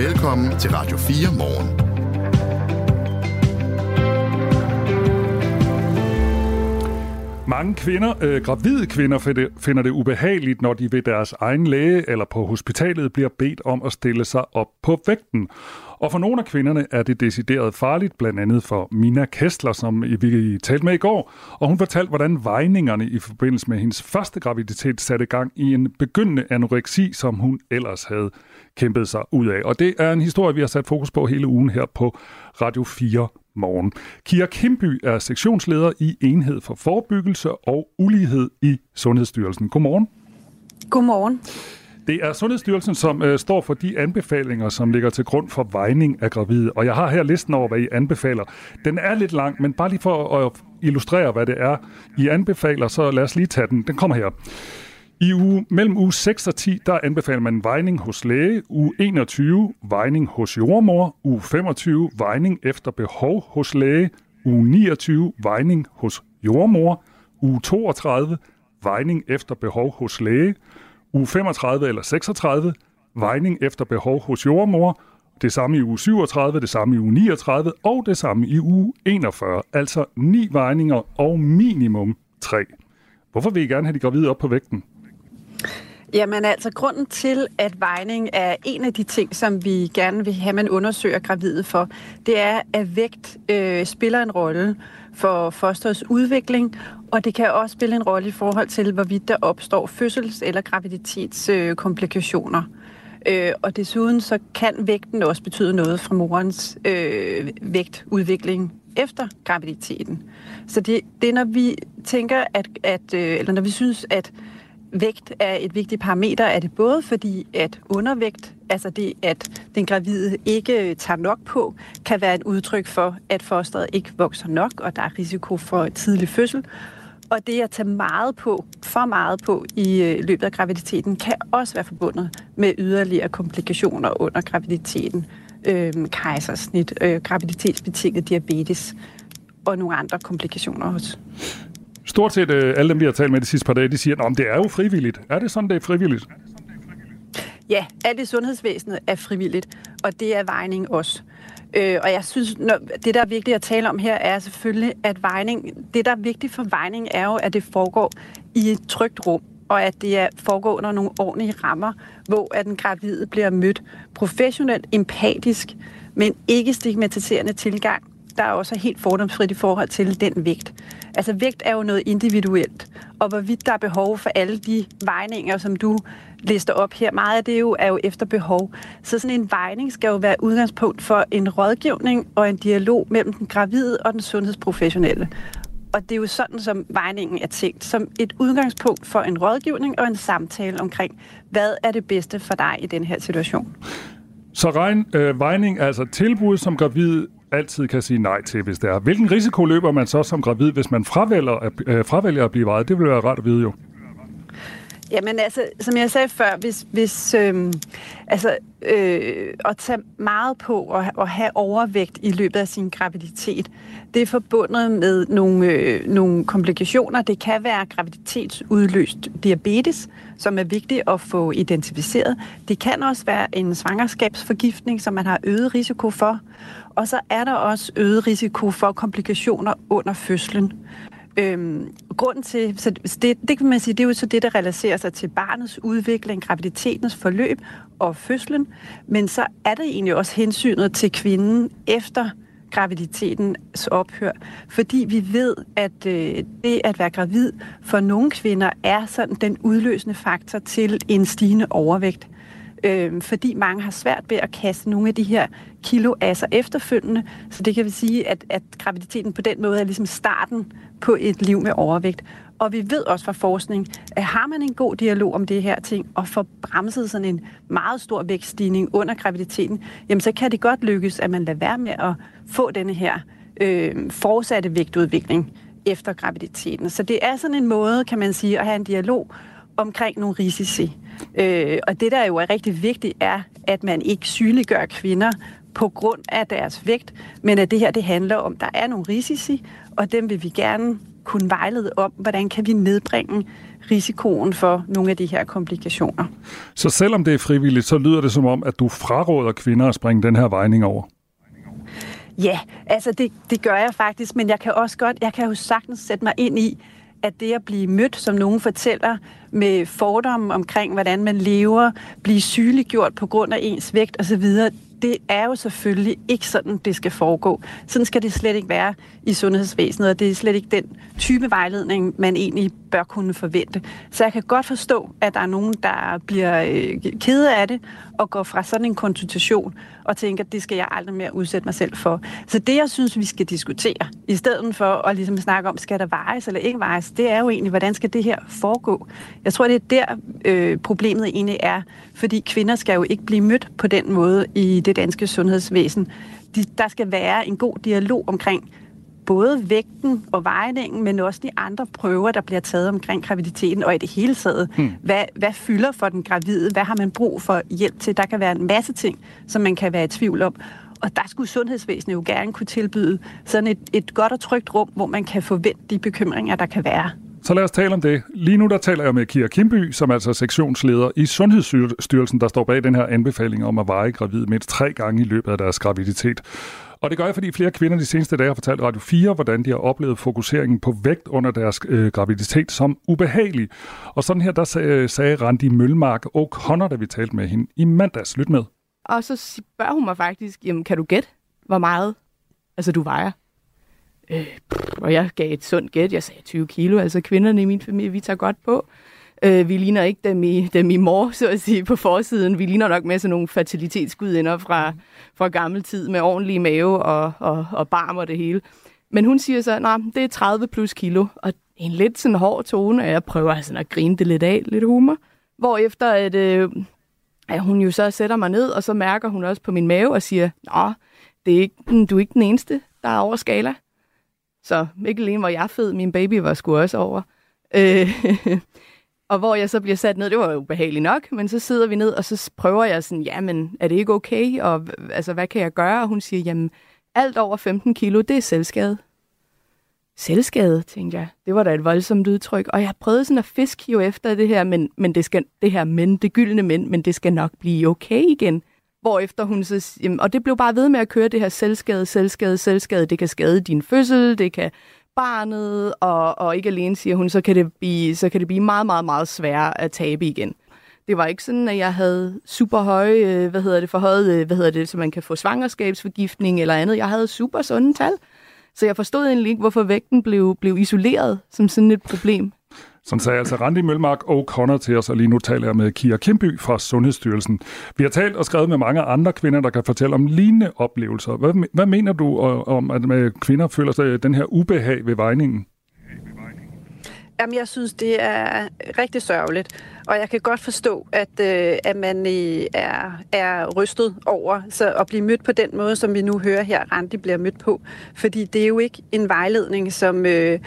Velkommen til Radio 4 morgen. Mange kvinder, øh, gravide kvinder, finder det ubehageligt, når de ved deres egen læge eller på hospitalet bliver bedt om at stille sig op på vægten. Og for nogle af kvinderne er det decideret farligt, blandt andet for Mina Kessler, som vi talte med i går. Og hun fortalte, hvordan vejningerne i forbindelse med hendes første graviditet satte gang i en begyndende anoreksi, som hun ellers havde kæmpet sig ud af. Og det er en historie, vi har sat fokus på hele ugen her på Radio 4 morgen. Kira Kimby er sektionsleder i Enhed for Forebyggelse og Ulighed i Sundhedsstyrelsen. Godmorgen. Godmorgen. Det er Sundhedsstyrelsen, som øh, står for de anbefalinger, som ligger til grund for vejning af gravide. Og jeg har her listen over, hvad I anbefaler. Den er lidt lang, men bare lige for at illustrere, hvad det er, I anbefaler, så lad os lige tage den. Den kommer her. I uge, mellem uge 6 og 10, der anbefaler man vejning hos læge, uge 21 vejning hos jordmor, uge 25 vejning efter behov hos læge, uge 29 vejning hos jordmor, uge 32 vejning efter behov hos læge, uge 35 eller 36 vejning efter behov hos jordmor, det samme i uge 37, det samme i uge 39 og det samme i uge 41, altså ni vejninger og minimum tre. Hvorfor vil I gerne have de gravide op på vægten? Jamen altså, grunden til, at vejning er en af de ting, som vi gerne vil have, man undersøger gravide for, det er, at vægt øh, spiller en rolle for fosterets udvikling, og det kan også spille en rolle i forhold til, hvorvidt der opstår fødsels- eller graviditetskomplikationer. Øh, øh, og desuden så kan vægten også betyde noget for morens øh, vægtudvikling efter graviditeten. Så det, det er, når vi tænker, at, at øh, eller når vi synes, at vægt er et vigtigt parameter, er det både fordi, at undervægt, altså det, at den gravide ikke tager nok på, kan være et udtryk for, at fosteret ikke vokser nok, og der er risiko for tidlig fødsel. Og det at tage meget på, for meget på i øh, løbet af graviditeten, kan også være forbundet med yderligere komplikationer under graviditeten. Øh, kejsersnit, øh, graviditetsbetinget diabetes og nogle andre komplikationer også. Stort set øh, alle dem, vi har talt med de sidste par dage, de siger, at det er jo frivilligt. Er det sådan, det er frivilligt? Ja, alt i sundhedsvæsenet er frivilligt, og det er vejning også. Øh, og jeg synes, når, det der er vigtigt at tale om her, er selvfølgelig, at vejning, det der er vigtigt for vejning, er jo, at det foregår i et trygt rum, og at det er, foregår under nogle ordentlige rammer, hvor at den gravide bliver mødt professionelt, empatisk, men ikke stigmatiserende tilgang, der er også helt fordomsfrit i forhold til den vægt. Altså vægt er jo noget individuelt, og hvorvidt der er behov for alle de vejninger, som du lister op her, meget af det jo er jo efter behov. Så sådan en vejning skal jo være udgangspunkt for en rådgivning og en dialog mellem den gravide og den sundhedsprofessionelle. Og det er jo sådan, som vejningen er tænkt, som et udgangspunkt for en rådgivning og en samtale omkring, hvad er det bedste for dig i den her situation. Så regn, øh, vejning er altså tilbud, som gravid altid kan sige nej til, hvis det er. Hvilken risiko løber man så som gravid, hvis man fravælger, øh, fravælger at blive vejet? Det vil være rart at vide jo. Jamen altså, som jeg sagde før, hvis, hvis øhm, altså, øh, at tage meget på og, og have overvægt i løbet af sin graviditet, det er forbundet med nogle, øh, nogle komplikationer. Det kan være graviditetsudløst diabetes, som er vigtigt at få identificeret. Det kan også være en svangerskabsforgiftning, som man har øget risiko for. Og så er der også øget risiko for komplikationer under fødslen. Øhm, grunden til, så det, det kan man sige, det er jo så det, der relaterer sig til barnets udvikling, graviditetens forløb og fødslen, men så er det egentlig også hensynet til kvinden efter graviditetens ophør, fordi vi ved, at øh, det at være gravid for nogle kvinder er sådan den udløsende faktor til en stigende overvægt øh, fordi mange har svært ved at kaste nogle af de her kilo af sig efterfølgende. Så det kan vi sige, at, at graviditeten på den måde er ligesom starten på et liv med overvægt. Og vi ved også fra forskning, at har man en god dialog om det her ting, og får bremset sådan en meget stor vækststigning under graviditeten, jamen så kan det godt lykkes, at man lader være med at få denne her øh, fortsatte vægtudvikling efter graviditeten. Så det er sådan en måde, kan man sige, at have en dialog omkring nogle risici. Øh, og det, der jo er rigtig vigtigt, er, at man ikke sygeliggør kvinder på grund af deres vægt, men at det her det handler om, at der er nogle risici, og dem vil vi gerne kunne vejlede om, hvordan kan vi nedbringe risikoen for nogle af de her komplikationer. Så selvom det er frivilligt, så lyder det som om, at du fraråder kvinder at springe den her vejning over? Ja, altså det, det gør jeg faktisk, men jeg kan også godt, jeg kan jo sagtens sætte mig ind i, at det at blive mødt, som nogen fortæller, med fordomme omkring, hvordan man lever, blive sygeliggjort på grund af ens vægt osv., det er jo selvfølgelig ikke sådan, det skal foregå. Sådan skal det slet ikke være i sundhedsvæsenet, og det er slet ikke den type vejledning, man egentlig bør kunne forvente. Så jeg kan godt forstå, at der er nogen, der bliver øh, kede af det og går fra sådan en konsultation og tænker, at det skal jeg aldrig mere udsætte mig selv for. Så det, jeg synes, vi skal diskutere, i stedet for at ligesom snakke om, skal der vejes eller ikke vejes, det er jo egentlig, hvordan skal det her foregå? Jeg tror, det er der, øh, problemet egentlig er, fordi kvinder skal jo ikke blive mødt på den måde i det danske sundhedsvæsen. De, der skal være en god dialog omkring både vægten og vejningen, men også de andre prøver, der bliver taget omkring graviditeten, og i det hele taget, hmm. hvad, hvad fylder for den gravide? Hvad har man brug for hjælp til? Der kan være en masse ting, som man kan være i tvivl om. Og der skulle sundhedsvæsenet jo gerne kunne tilbyde sådan et, et godt og trygt rum, hvor man kan forvente de bekymringer, der kan være. Så lad os tale om det. Lige nu der taler jeg med Kira Kimby, som er altså sektionsleder i Sundhedsstyrelsen, der står bag den her anbefaling om at veje gravid mindst tre gange i løbet af deres graviditet. Og det gør jeg, fordi flere kvinder de seneste dage har fortalt Radio 4, hvordan de har oplevet fokuseringen på vægt under deres øh, graviditet som ubehagelig. Og sådan her, der sagde, øh, sagde Randi Mølmark O'Connor, da vi talte med hende i mandags. Lyt med. Og så spørger hun mig faktisk, jamen kan du gætte, hvor meget altså, du vejer? Øh, og jeg gav et sundt gæt. Jeg sagde 20 kilo. Altså kvinderne i min familie, vi tager godt på. Øh, vi ligner ikke dem i, dem i mor, så at sige, på forsiden. Vi ligner nok med sådan nogle fertilitetsgudinder fra, fra gammel tid med ordentlig mave og, og, og barm og det hele. Men hun siger så, nej, det er 30 plus kilo. Og en lidt sådan hård tone, og jeg prøver sådan at grine det lidt af, lidt humor. Hvorefter at, øh, at hun jo så sætter mig ned, og så mærker hun også på min mave og siger, nå, det er ikke, du er ikke den eneste, der er over skala. Så ikke alene var jeg fed, min baby var sgu også over. Øh, og hvor jeg så bliver sat ned, det var jo behageligt nok, men så sidder vi ned, og så prøver jeg sådan, jamen, er det ikke okay? Og altså, hvad kan jeg gøre? Og hun siger, jamen, alt over 15 kilo, det er selvskade. Selvskade, tænkte jeg. Det var da et voldsomt udtryk. Og jeg prøvede sådan at fiske jo efter det her, men, men det, skal, det her men, det gyldne men, men det skal nok blive okay igen. Hvorefter hun så, jamen, og det blev bare ved med at køre det her selvskade, selvskade, selvskade. Det kan skade din fødsel, det kan barnet, og, og ikke alene, siger hun, så kan, det blive, så kan det blive meget, meget, meget sværere at tabe igen. Det var ikke sådan, at jeg havde super høje, øh, hvad hedder det, forhøjet, øh, hvad hedder det, så man kan få svangerskabsforgiftning eller andet. Jeg havde super sunde tal. Så jeg forstod egentlig ikke, hvorfor vægten blev, blev isoleret som sådan et problem. Sådan sagde altså Randi Mølmark og Connor til os, og lige nu taler jeg med Kira Kimby fra Sundhedsstyrelsen. Vi har talt og skrevet med mange andre kvinder, der kan fortælle om lignende oplevelser. Hvad, hvad mener du øh, om, at kvinder føler sig øh, den her ubehag ved vejningen? Jamen, jeg synes, det er rigtig sørgeligt. Og jeg kan godt forstå, at, øh, at man øh, er, er rystet over så at blive mødt på den måde, som vi nu hører her, Randi bliver mødt på. Fordi det er jo ikke en vejledning, som... Øh,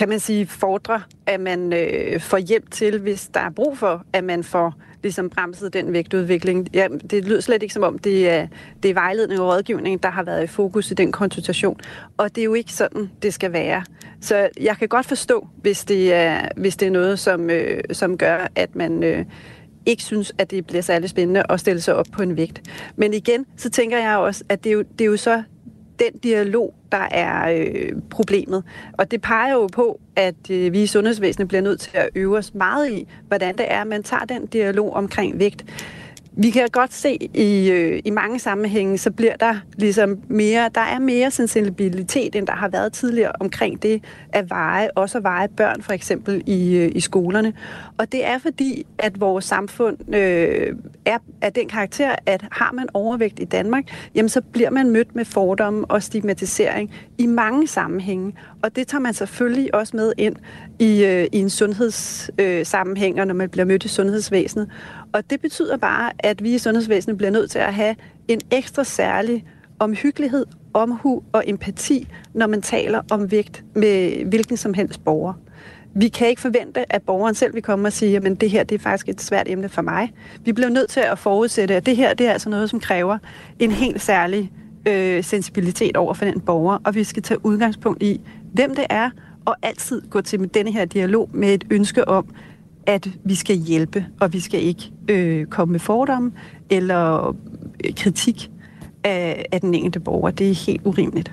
kan man sige, fordrer, at man øh, får hjælp til, hvis der er brug for, at man får ligesom bremset den vægtudvikling. Ja, det lyder slet ikke som om, det er, det er vejledning og rådgivning, der har været i fokus i den konsultation. Og det er jo ikke sådan, det skal være. Så jeg kan godt forstå, hvis det er, hvis det er noget, som, øh, som gør, at man... Øh, ikke synes, at det bliver særlig spændende at stille sig op på en vægt. Men igen, så tænker jeg også, at det er jo, det er jo så den dialog, der er øh, problemet. Og det peger jo på, at øh, vi i sundhedsvæsenet bliver nødt til at øve os meget i, hvordan det er, at man tager den dialog omkring vægt. Vi kan godt se i, øh, i mange sammenhænge, så bliver der ligesom mere, der er mere sensibilitet, end der har været tidligere omkring det at veje, også at veje børn for eksempel i, øh, i skolerne. Og det er fordi, at vores samfund øh, er af den karakter, at har man overvægt i Danmark, jamen så bliver man mødt med fordomme og stigmatisering i mange sammenhænge. Og det tager man selvfølgelig også med ind i, øh, i en sundhedssammenhæng, øh, når man bliver mødt i sundhedsvæsenet. Og det betyder bare, at vi i sundhedsvæsenet bliver nødt til at have en ekstra særlig omhyggelighed, omhu og empati, når man taler om vægt med hvilken som helst borger. Vi kan ikke forvente, at borgeren selv vil komme og sige, at det her det er faktisk et svært emne for mig. Vi bliver nødt til at forudsætte, at det her det er altså noget, som kræver en helt særlig øh, sensibilitet over for den borger, og vi skal tage udgangspunkt i, hvem det er, og altid gå til denne her dialog med et ønske om, at vi skal hjælpe, og vi skal ikke øh, komme med fordomme eller øh, kritik af, af den enkelte borger. Det er helt urimeligt.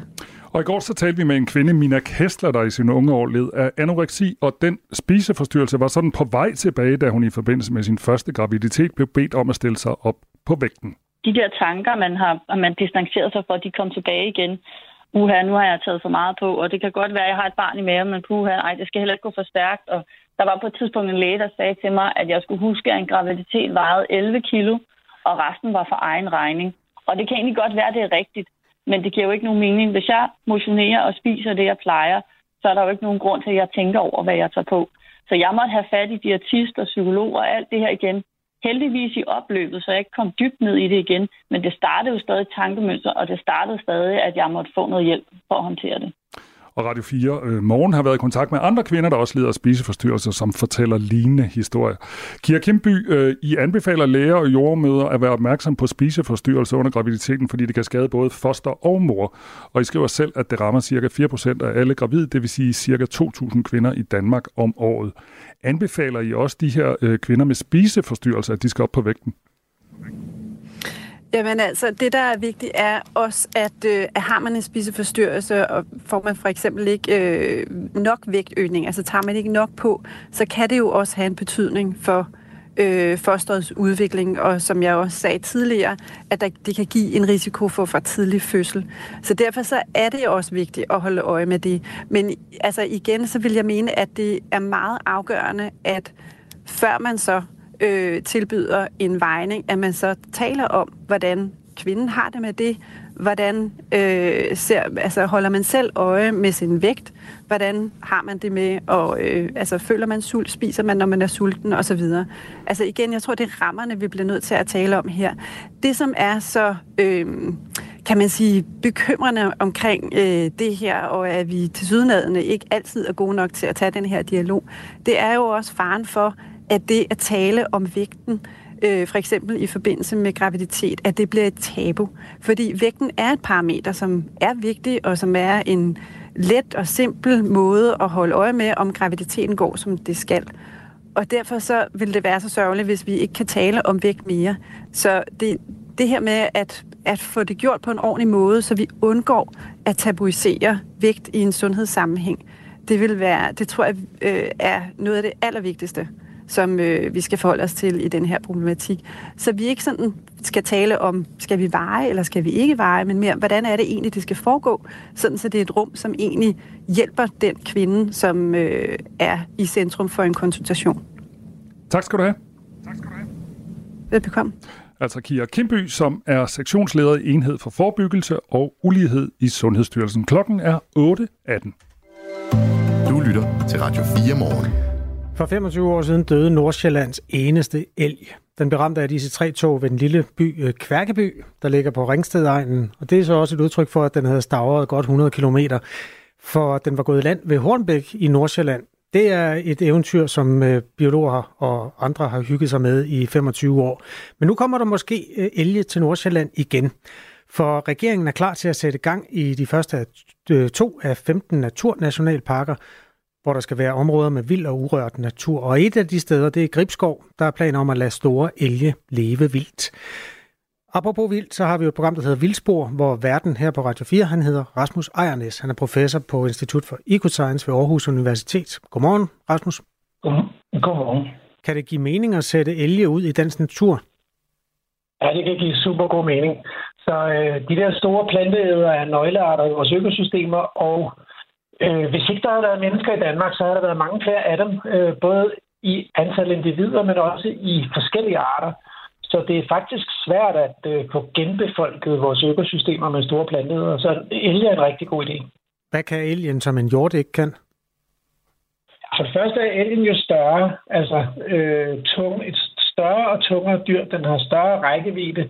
Og i går så talte vi med en kvinde, Mina Kessler, der i sine unge år led af anoreksi, og den spiseforstyrrelse var sådan på vej tilbage, da hun i forbindelse med sin første graviditet blev bedt om at stille sig op på vægten. De der tanker, man har man distanceret sig for, de kom tilbage igen. Uha, nu har jeg taget for meget på, og det kan godt være, at jeg har et barn i maven, men puha, ej, det skal heller ikke gå for stærkt. Og der var på et tidspunkt en læge, der sagde til mig, at jeg skulle huske, at en graviditet vejede 11 kilo, og resten var for egen regning. Og det kan egentlig godt være, at det er rigtigt, men det giver jo ikke nogen mening. Hvis jeg motionerer og spiser det, jeg plejer, så er der jo ikke nogen grund til, at jeg tænker over, hvad jeg tager på. Så jeg måtte have fat i diætist og psykolog og alt det her igen. Heldigvis i opløbet, så jeg ikke kom dybt ned i det igen. Men det startede jo stadig tankemønster, og det startede stadig, at jeg måtte få noget hjælp for at håndtere det og Radio 4 øh, Morgen har været i kontakt med andre kvinder, der også lider af spiseforstyrrelser, som fortæller lignende historier. Kira Kimby, øh, I anbefaler læger og jordmøder at være opmærksom på spiseforstyrrelser under graviditeten, fordi det kan skade både foster og mor. Og I skriver selv, at det rammer ca. 4% af alle gravide, det vil sige ca. 2.000 kvinder i Danmark om året. Anbefaler I også de her øh, kvinder med spiseforstyrrelser, at de skal op på vægten? Jamen altså, det der er vigtigt er også, at, øh, at har man en spiseforstyrrelse, og får man for eksempel ikke øh, nok vægtøgning, altså tager man ikke nok på, så kan det jo også have en betydning for øh, fosterets udvikling, og som jeg også sagde tidligere, at der, det kan give en risiko for for tidlig fødsel. Så derfor så er det også vigtigt at holde øje med det. Men altså igen, så vil jeg mene, at det er meget afgørende, at før man så øh, tilbyder en vejning, at man så taler om, hvordan kvinden har det med det, hvordan øh, ser, altså, holder man selv øje med sin vægt, hvordan har man det med, og øh, altså, føler man sult, spiser man, når man er sulten, osv. Altså igen, jeg tror, det er rammerne, vi bliver nødt til at tale om her. Det, som er så, øh, kan man sige, bekymrende omkring øh, det her, og at vi til sydenadende ikke altid er gode nok til at tage den her dialog, det er jo også faren for, at det at tale om vægten, øh, for eksempel i forbindelse med graviditet, at det bliver et tabu. Fordi vægten er et parameter, som er vigtig, og som er en let og simpel måde at holde øje med, om graviditeten går, som det skal. Og derfor så vil det være så sørgeligt, hvis vi ikke kan tale om vægt mere. Så det, det her med at, at få det gjort på en ordentlig måde, så vi undgår at tabuisere vægt i en sundhedssammenhæng, det vil være, det tror jeg øh, er noget af det allervigtigste som øh, vi skal forholde os til i den her problematik. Så vi ikke sådan skal tale om, skal vi veje eller skal vi ikke veje, men mere, hvordan er det egentlig, det skal foregå, sådan så det er et rum, som egentlig hjælper den kvinde, som øh, er i centrum for en konsultation. Tak skal du have. Tak skal du have. Velbekomme. Altså Kira Kimby, som er sektionsleder i Enhed for Forebyggelse og Ulighed i Sundhedsstyrelsen. Klokken er 8.18. Du lytter til Radio 4 morgen. For 25 år siden døde Nordsjællands eneste elg. Den blev ramt af disse tre tog ved den lille by øh, Kværkeby, der ligger på Ringstedegnen. Og det er så også et udtryk for, at den havde stavret godt 100 km, for den var gået i land ved Hornbæk i Nordsjælland. Det er et eventyr, som øh, biologer og andre har hygget sig med i 25 år. Men nu kommer der måske øh, elge til Nordsjælland igen. For regeringen er klar til at sætte gang i de første to af 15 naturnationalparker, hvor der skal være områder med vild og urørt natur. Og et af de steder, det er Gribskov. Der er planer om at lade store elge leve vildt. Apropos vildt, så har vi jo et program, der hedder Vildspor, hvor verden her på Radio 4, han hedder Rasmus Ejernes. Han er professor på Institut for Ecoscience ved Aarhus Universitet. Godmorgen, Rasmus. Godmorgen. Kan det give mening at sætte elge ud i dansk natur? Ja, det kan give super god mening. Så øh, de der store planteæder er nøglearter i vores økosystemer, og Øh, hvis ikke der havde været mennesker i Danmark, så havde der været mange flere af dem, øh, både i antal individer, men også i forskellige arter. Så det er faktisk svært at øh, få genbefolket vores økosystemer med store planteæder. Så elge er en rigtig god idé. Hvad kan elgen, som en hjort ikke kan? For det første er elgen jo større, altså øh, tung, et større og tungere dyr. Den har større rækkevidde,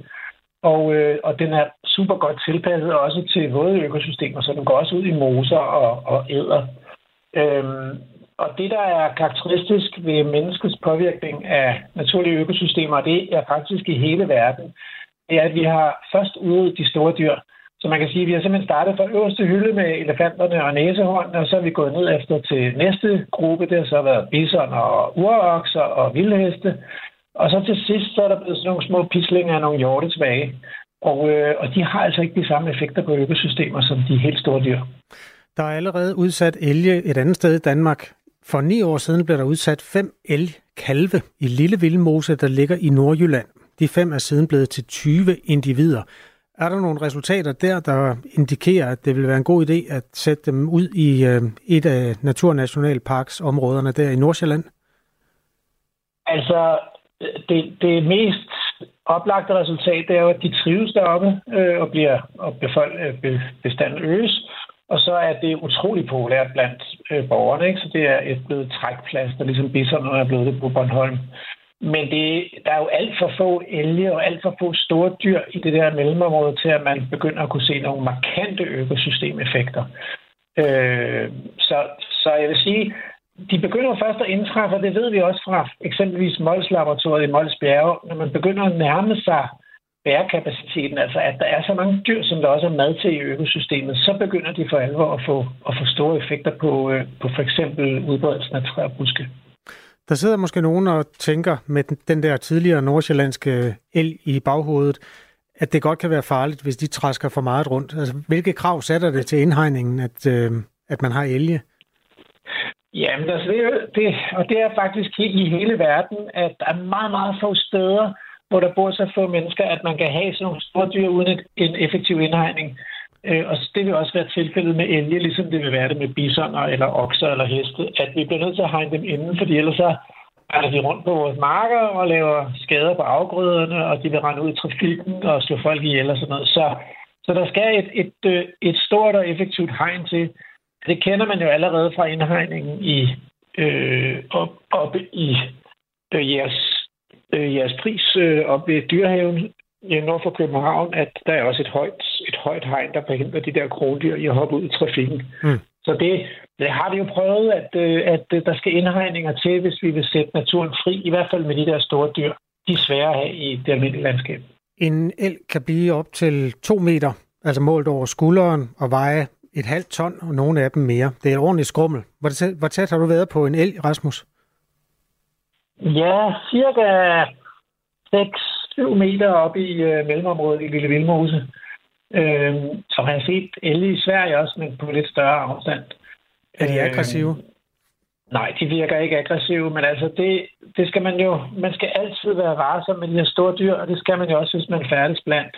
og, øh, og den er super godt tilpasset også til våde økosystemer, så den går også ud i moser og, og æder. Øhm, og det, der er karakteristisk ved menneskets påvirkning af naturlige økosystemer, det er faktisk i hele verden, det er, at vi har først ude de store dyr, Så man kan sige, at vi har simpelthen startet fra øverste hylde med elefanterne og næsehornene, og så er vi gået ned efter til næste gruppe. Det har så været bison og urokser og vildheste. Og så til sidst, så er der blevet sådan nogle små pislinger af nogle hjorte tilbage. Og, øh, og de har altså ikke de samme effekter på økosystemer som de helt store dyr. Der er allerede udsat elge et andet sted i Danmark. For ni år siden blev der udsat fem elgkalve i Lille Vildmose, der ligger i Nordjylland. De fem er siden blevet til 20 individer. Er der nogle resultater der, der indikerer, at det vil være en god idé at sætte dem ud i øh, et af Naturnationalparks områderne der i Nordsjælland? Altså, det, det mest oplagte resultat det er jo, at de trives deroppe øh, og bliver og befolk, øh, bestanden øges. Og så er det utrolig populært blandt øh, borgerne. Ikke? Så det er et blevet trækplads, der ligesom bisonerne er blevet det på Bornholm. Men det, der er jo alt for få elge og alt for få store dyr i det der mellemområde til, at man begynder at kunne se nogle markante økosystemeffekter. Øh, så, så jeg vil sige, de begynder først at indtræffe, og det ved vi også fra eksempelvis Mols Laboratoriet i Mols Bjerge, når man begynder at nærme sig bærekapaciteten, altså at der er så mange dyr, som der også er mad til i økosystemet, så begynder de for alvor at få, at få store effekter på, øh, på for eksempel udbredelsen af træer og buske. Der sidder måske nogen og tænker med den der tidligere nordsjællandske øh, el i baghovedet, at det godt kan være farligt, hvis de træsker for meget rundt. Altså, hvilke krav sætter det til indhegningen, at, øh, at man har elge? Jamen, altså, det, det, og det er faktisk i hele verden, at der er meget, meget få steder, hvor der bor så få mennesker, at man kan have sådan nogle store dyr uden et, en effektiv indhegning. Øh, og det vil også være tilfældet med elge, ligesom det vil være det med bisoner eller okser eller heste, at vi bliver nødt til at hegne dem inden, fordi ellers så er de rundt på vores marker og laver skader på afgrøderne, og de vil rende ud i trafikken og slå folk ihjel og sådan noget. Så, så der skal et, et, et, et stort og effektivt hegn til. Det kender man jo allerede fra indhegningen i, øh, op, op i øh, jeres, øh, jeres pris øh, op ved Dyrehaven ja, nord for København, at der er også et højt, et højt hegn, der forhindrer de der krondyr i at hoppe ud i trafikken. Mm. Så det, det har vi jo prøvet, at, øh, at øh, der skal indhegninger til, hvis vi vil sætte naturen fri, i hvert fald med de der store dyr. De er svære at have i det almindelige landskab. En el kan blive op til to meter, altså målt over skulderen, og veje et halvt ton, og nogle af dem mere. Det er et ordentligt skrummel. Hvor tæt, hvor tæt har du været på en el, Rasmus? Ja, cirka 6-7 meter op i øh, mellemområdet i Lille Vildmose. Øh, som har set el i Sverige også, men på lidt større afstand. Er de aggressive? Øh, nej, de virker ikke aggressive, men altså det, det skal man jo, man skal altid være varsom med de her store dyr, og det skal man jo også, hvis man færdes blandt,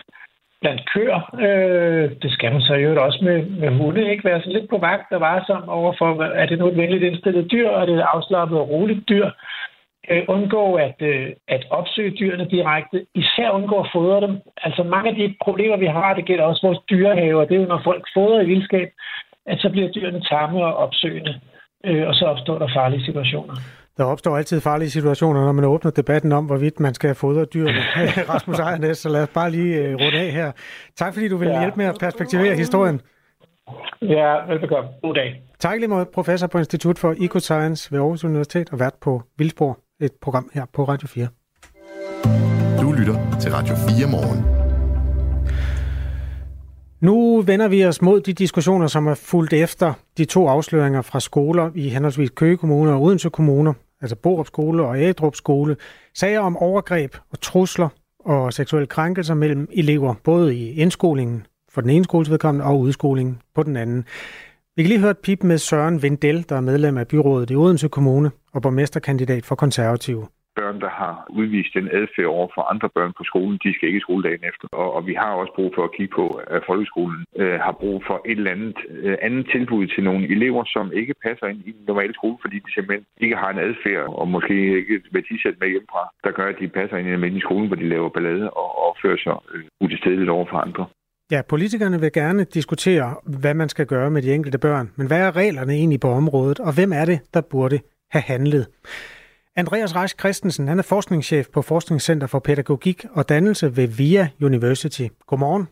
blandt køer. Øh, det skal man så jo også med, med hunde, ikke? Være så lidt på vagt og varsom overfor, er det nu et venligt indstillet dyr, og er det et afslappet og roligt dyr? øh, undgå at, øh, at opsøge dyrene direkte, især undgå at fodre dem. Altså mange af de problemer, vi har, det gælder også vores dyrehaver, det er jo, når folk fodrer i vildskab, at så bliver dyrene tamme og opsøgende, øh, og så opstår der farlige situationer. Der opstår altid farlige situationer, når man åbner debatten om, hvorvidt man skal fodre dyrene. Rasmus Ejernes, så lad os bare lige øh, runde af her. Tak fordi du vil ja. hjælpe med at perspektivere historien. Ja, velbekomme. God dag. Tak lige måde, professor på Institut for Ecoscience ved Aarhus Universitet og vært på Vildspor et program her på Radio 4. Du lytter til Radio 4 morgen. Nu vender vi os mod de diskussioner, som er fulgt efter de to afsløringer fra skoler i henholdsvis Køge Kommune og Odense Kommune, altså Borup Skole og Ædrup Skole, sager om overgreb og trusler og seksuelle krænkelser mellem elever, både i indskolingen for den ene skoles vedkommende og udskolingen på den anden. Vi kan lige høre et pip med Søren Vendel, der er medlem af byrådet i Odense Kommune og borgmesterkandidat for konservative børn, der har udvist den adfærd over for andre børn på skolen, de skal ikke i skoledagen efter. Og, og vi har også brug for at kigge på, at folkeskolen øh, har brug for et eller andet øh, andet tilbud til nogle elever, som ikke passer ind i den normale skole, fordi de simpelthen ikke har en adfærd, og måske ikke et værdisæt med hjemmefra, der gør, at de passer ind i den almindelige skole, hvor de laver ballade og opfører sig øh, utilstedeligt over for andre. Ja, politikerne vil gerne diskutere, hvad man skal gøre med de enkelte børn, men hvad er reglerne egentlig på området, og hvem er det, der burde have handlet? Andreas Reich Christensen, han er forskningschef på Forskningscenter for Pædagogik og Dannelse ved VIA University. Godmorgen.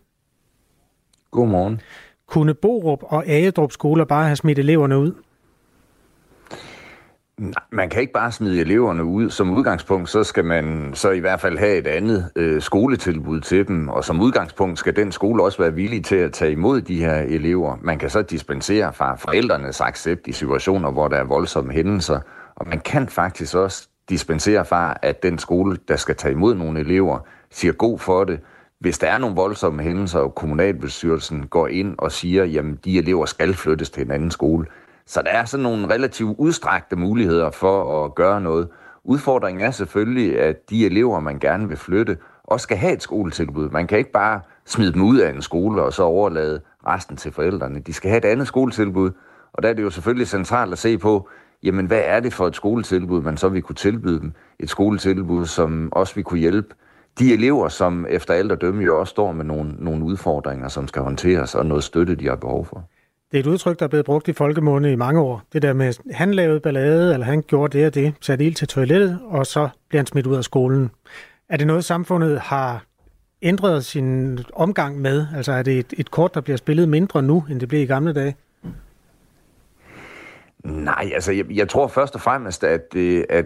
Godmorgen. Kunne Borup og Agedrup skoler bare have smidt eleverne ud? Nej, man kan ikke bare smide eleverne ud. Som udgangspunkt, så skal man så i hvert fald have et andet øh, skoletilbud til dem, og som udgangspunkt skal den skole også være villig til at tage imod de her elever. Man kan så dispensere fra forældrenes accept i situationer, hvor der er voldsomme hændelser, og man kan faktisk også dispensere fra, at den skole, der skal tage imod nogle elever, siger god for det, hvis der er nogle voldsomme hændelser, og kommunalbestyrelsen går ind og siger, jamen de elever skal flyttes til en anden skole, så der er sådan nogle relativt udstrakte muligheder for at gøre noget. Udfordringen er selvfølgelig, at de elever, man gerne vil flytte, også skal have et skoletilbud. Man kan ikke bare smide dem ud af en skole og så overlade resten til forældrene. De skal have et andet skoletilbud, og der er det jo selvfølgelig centralt at se på, jamen hvad er det for et skoletilbud, man så vil kunne tilbyde dem? Et skoletilbud, som også vil kunne hjælpe de elever, som efter alt at dømme jo også står med nogle, nogle udfordringer, som skal håndteres, og noget støtte, de har behov for. Det er et udtryk, der er blevet brugt i folkemunde i mange år. Det der med, at han lavede ballade, eller han gjorde det og det, satte ild til toilettet, og så bliver han smidt ud af skolen. Er det noget, samfundet har ændret sin omgang med? Altså er det et, et kort, der bliver spillet mindre nu, end det blev i gamle dage? Nej, altså jeg, jeg tror først og fremmest, at, øh, at, at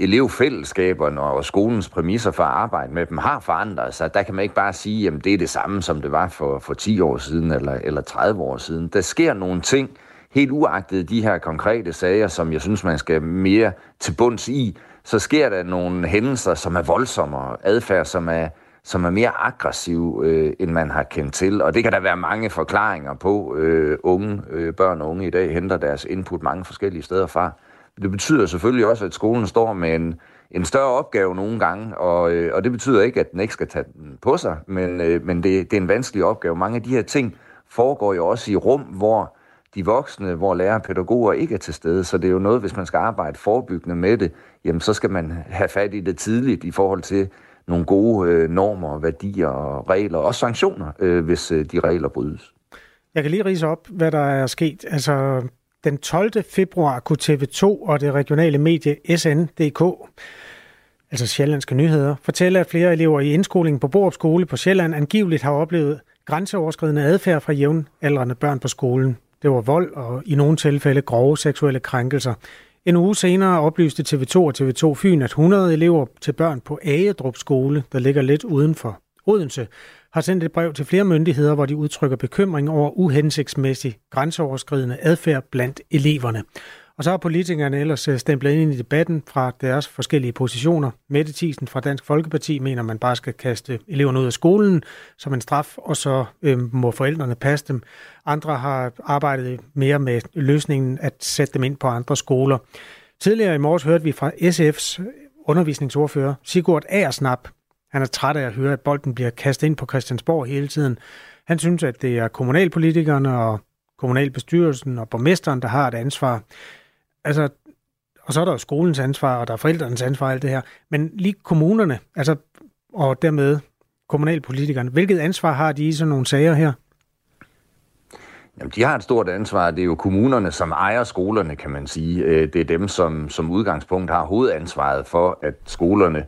elevfællesskaberne og skolens præmisser for at arbejde med dem har forandret sig. Der kan man ikke bare sige, at det er det samme, som det var for, for 10 år siden eller, eller 30 år siden. Der sker nogle ting, helt uagtet de her konkrete sager, som jeg synes, man skal mere til bunds i, så sker der nogle hændelser, som er voldsommere, adfærd, som er, som er mere aggressiv, øh, end man har kendt til. Og det kan der være mange forklaringer på. Øh, unge, øh, børn og unge i dag henter deres input mange forskellige steder fra. Det betyder selvfølgelig også, at skolen står med en, en større opgave nogle gange, og, øh, og det betyder ikke, at den ikke skal tage den på sig, men, øh, men det, det er en vanskelig opgave. Mange af de her ting foregår jo også i rum, hvor de voksne, hvor lærere og pædagoger ikke er til stede, så det er jo noget, hvis man skal arbejde forebyggende med det, jamen så skal man have fat i det tidligt i forhold til, nogle gode øh, normer, værdier og regler, og sanktioner, øh, hvis øh, de regler brydes. Jeg kan lige rise op, hvad der er sket. Altså, den 12. februar kunne TV2 og det regionale medie SN.dk, altså Sjællandske Nyheder, fortælle, at flere elever i indskolingen på Borup Skole på Sjælland angiveligt har oplevet grænseoverskridende adfærd fra jævnaldrende børn på skolen. Det var vold og i nogle tilfælde grove seksuelle krænkelser. En uge senere oplyste TV2 og TV2 Fyn, at 100 elever til børn på Agedrup skole, der ligger lidt uden for Odense, har sendt et brev til flere myndigheder, hvor de udtrykker bekymring over uhensigtsmæssig grænseoverskridende adfærd blandt eleverne. Og så har politikerne ellers øh, stemplet ind i debatten fra deres forskellige positioner. Mette Thiesen fra Dansk Folkeparti mener, at man bare skal kaste eleverne ud af skolen som en straf, og så øh, må forældrene passe dem. Andre har arbejdet mere med løsningen at sætte dem ind på andre skoler. Tidligere i morges hørte vi fra SF's undervisningsordfører Sigurd Aersnap. Han er træt af at høre, at bolden bliver kastet ind på Christiansborg hele tiden. Han synes, at det er kommunalpolitikerne og kommunalbestyrelsen og borgmesteren, der har et ansvar. Altså, og så er der jo skolens ansvar, og der er forældrenes ansvar og alt det her. Men lige kommunerne, altså, og dermed kommunalpolitikerne, hvilket ansvar har de i sådan nogle sager her? Jamen, de har et stort ansvar. Det er jo kommunerne, som ejer skolerne, kan man sige. Øh, det er dem, som som udgangspunkt har hovedansvaret for, at skolerne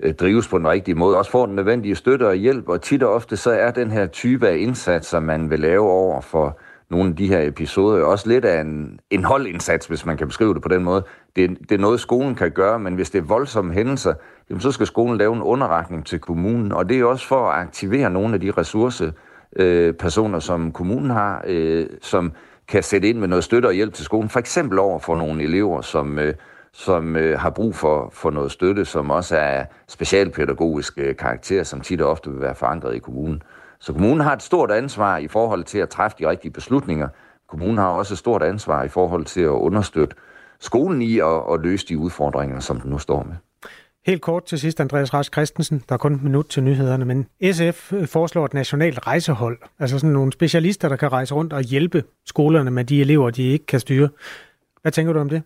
øh, drives på den rigtige måde, også får den nødvendige støtte og hjælp, og tit og ofte så er den her type af indsatser, man vil lave over for nogle af de her episoder jo også lidt af en, en holdindsats, hvis man kan beskrive det på den måde. Det, det er noget, skolen kan gøre, men hvis det er voldsomme hændelser, jamen, så skal skolen lave en underretning til kommunen, og det er også for at aktivere nogle af de ressourcepersoner, øh, som kommunen har, øh, som kan sætte ind med noget støtte og hjælp til skolen, for eksempel over for nogle elever, som, øh, som øh, har brug for, for noget støtte, som også er specialpædagogisk øh, karakter, som tit og ofte vil være forankret i kommunen. Så kommunen har et stort ansvar i forhold til at træffe de rigtige beslutninger. Kommunen har også et stort ansvar i forhold til at understøtte skolen i at, at løse de udfordringer, som den nu står med. Helt kort til sidst, Andreas Rask Christensen. Der er kun et minut til nyhederne, men SF foreslår et nationalt rejsehold. Altså sådan nogle specialister, der kan rejse rundt og hjælpe skolerne med de elever, de ikke kan styre. Hvad tænker du om det?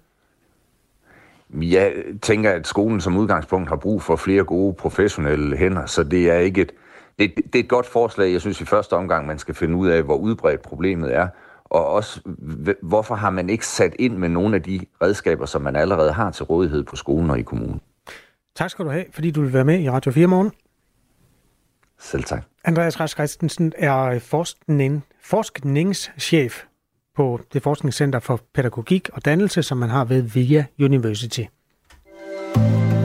Jeg tænker, at skolen som udgangspunkt har brug for flere gode professionelle hænder, så det er ikke et, det, det er et godt forslag. Jeg synes i første omgang, man skal finde ud af, hvor udbredt problemet er, og også hvorfor har man ikke sat ind med nogle af de redskaber, som man allerede har til rådighed på skolen og i kommunen. Tak skal du have, fordi du vil være med i Radio 4 morgen. Selv tak. Andreas Rask Christensen er forskning, forskningschef på det forskningscenter for pædagogik og dannelse, som man har ved VIA University.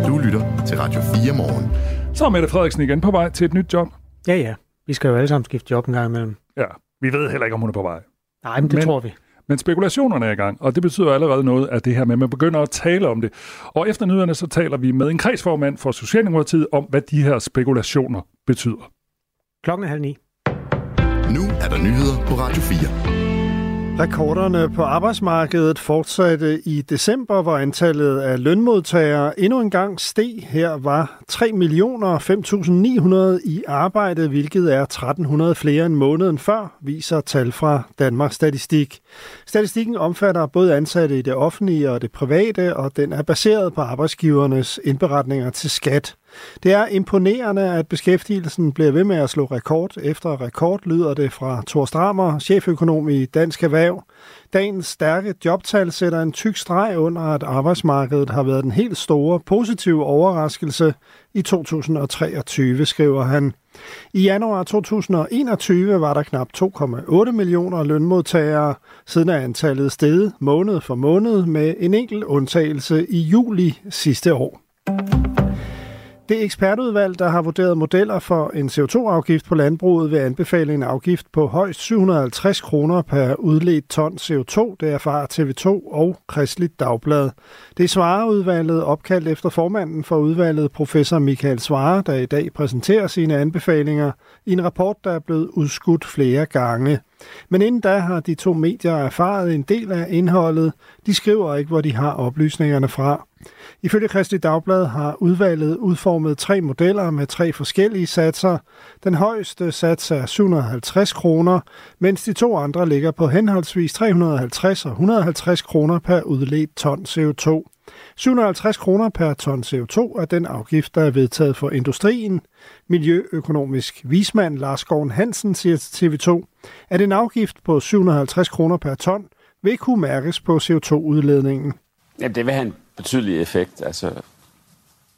Du lytter til Radio 4 morgen. Så er Mette Frederiksen igen på vej til et nyt job. Ja, ja. Vi skal jo alle sammen skifte job en gang imellem. Ja, vi ved heller ikke, om hun er på vej. Nej, men det Men- tror vi. Men spekulationerne er i gang, og det betyder allerede noget af det her med, at man begynder at tale om det. Og efter nyhederne, så taler vi med en kredsformand for Socialdemokratiet om, hvad de her spekulationer betyder. Klokken er halv ni. Nu er der nyheder på Radio 4. Rekorderne på arbejdsmarkedet fortsatte i december, hvor antallet af lønmodtagere endnu en gang steg. Her var 3 millioner 5.900 i arbejde, hvilket er 1.300 flere end måneden før, viser tal fra Danmarks Statistik. Statistikken omfatter både ansatte i det offentlige og det private, og den er baseret på arbejdsgivernes indberetninger til skat. Det er imponerende, at beskæftigelsen bliver ved med at slå rekord efter rekord, lyder det fra Thor Strammer, cheføkonom i Dansk Erhverv. Dagens stærke jobtal sætter en tyk streg under, at arbejdsmarkedet har været den helt store positive overraskelse i 2023, skriver han. I januar 2021 var der knap 2,8 millioner lønmodtagere, siden er antallet steget måned for måned med en enkelt undtagelse i juli sidste år. Det ekspertudvalg, der har vurderet modeller for en CO2-afgift på landbruget, vil anbefale en afgift på højst 750 kroner per udledt ton CO2, det erfarer TV2 og Kristeligt Dagblad. Det svarer udvalget opkaldt efter formanden for udvalget, professor Michael Svare, der i dag præsenterer sine anbefalinger i en rapport, der er blevet udskudt flere gange. Men inden da har de to medier erfaret en del af indholdet. De skriver ikke, hvor de har oplysningerne fra. Ifølge Kristi Dagblad har udvalget udformet tre modeller med tre forskellige satser. Den højeste sats er 750 kroner, mens de to andre ligger på henholdsvis 350 og 150 kroner per udledt ton CO2. 750 kroner per ton CO2 er den afgift, der er vedtaget for industrien. Miljøøkonomisk vismand Lars Gården Hansen siger til TV2, at en afgift på 750 kroner per ton vil kunne mærkes på CO2-udledningen. Jamen, det vil have en betydelig effekt, altså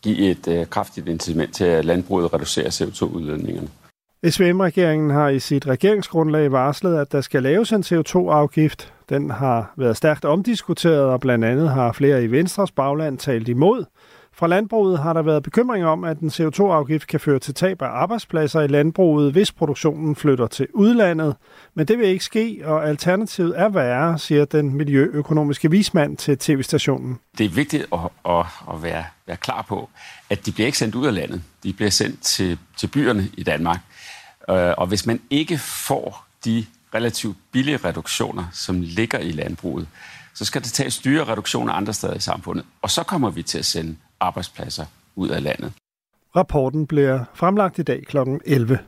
give et øh, kraftigt incitament til, at landbruget reducerer CO2-udledningerne. SVM-regeringen har i sit regeringsgrundlag varslet, at der skal laves en CO2-afgift. Den har været stærkt omdiskuteret, og blandt andet har flere i Venstres bagland talt imod. Fra landbruget har der været bekymring om, at en CO2-afgift kan føre til tab af arbejdspladser i landbruget, hvis produktionen flytter til udlandet. Men det vil ikke ske, og alternativet er værre, siger den miljøøkonomiske vismand til tv-stationen. Det er vigtigt at, at, at være, være klar på, at de bliver ikke sendt ud af landet. De bliver sendt til, til byerne i Danmark. Øh, og hvis man ikke får de relativt billige reduktioner, som ligger i landbruget, så skal det tages dyre reduktioner andre steder i samfundet. Og så kommer vi til at sende arbejdspladser ud af landet. Rapporten bliver fremlagt i dag kl. 11.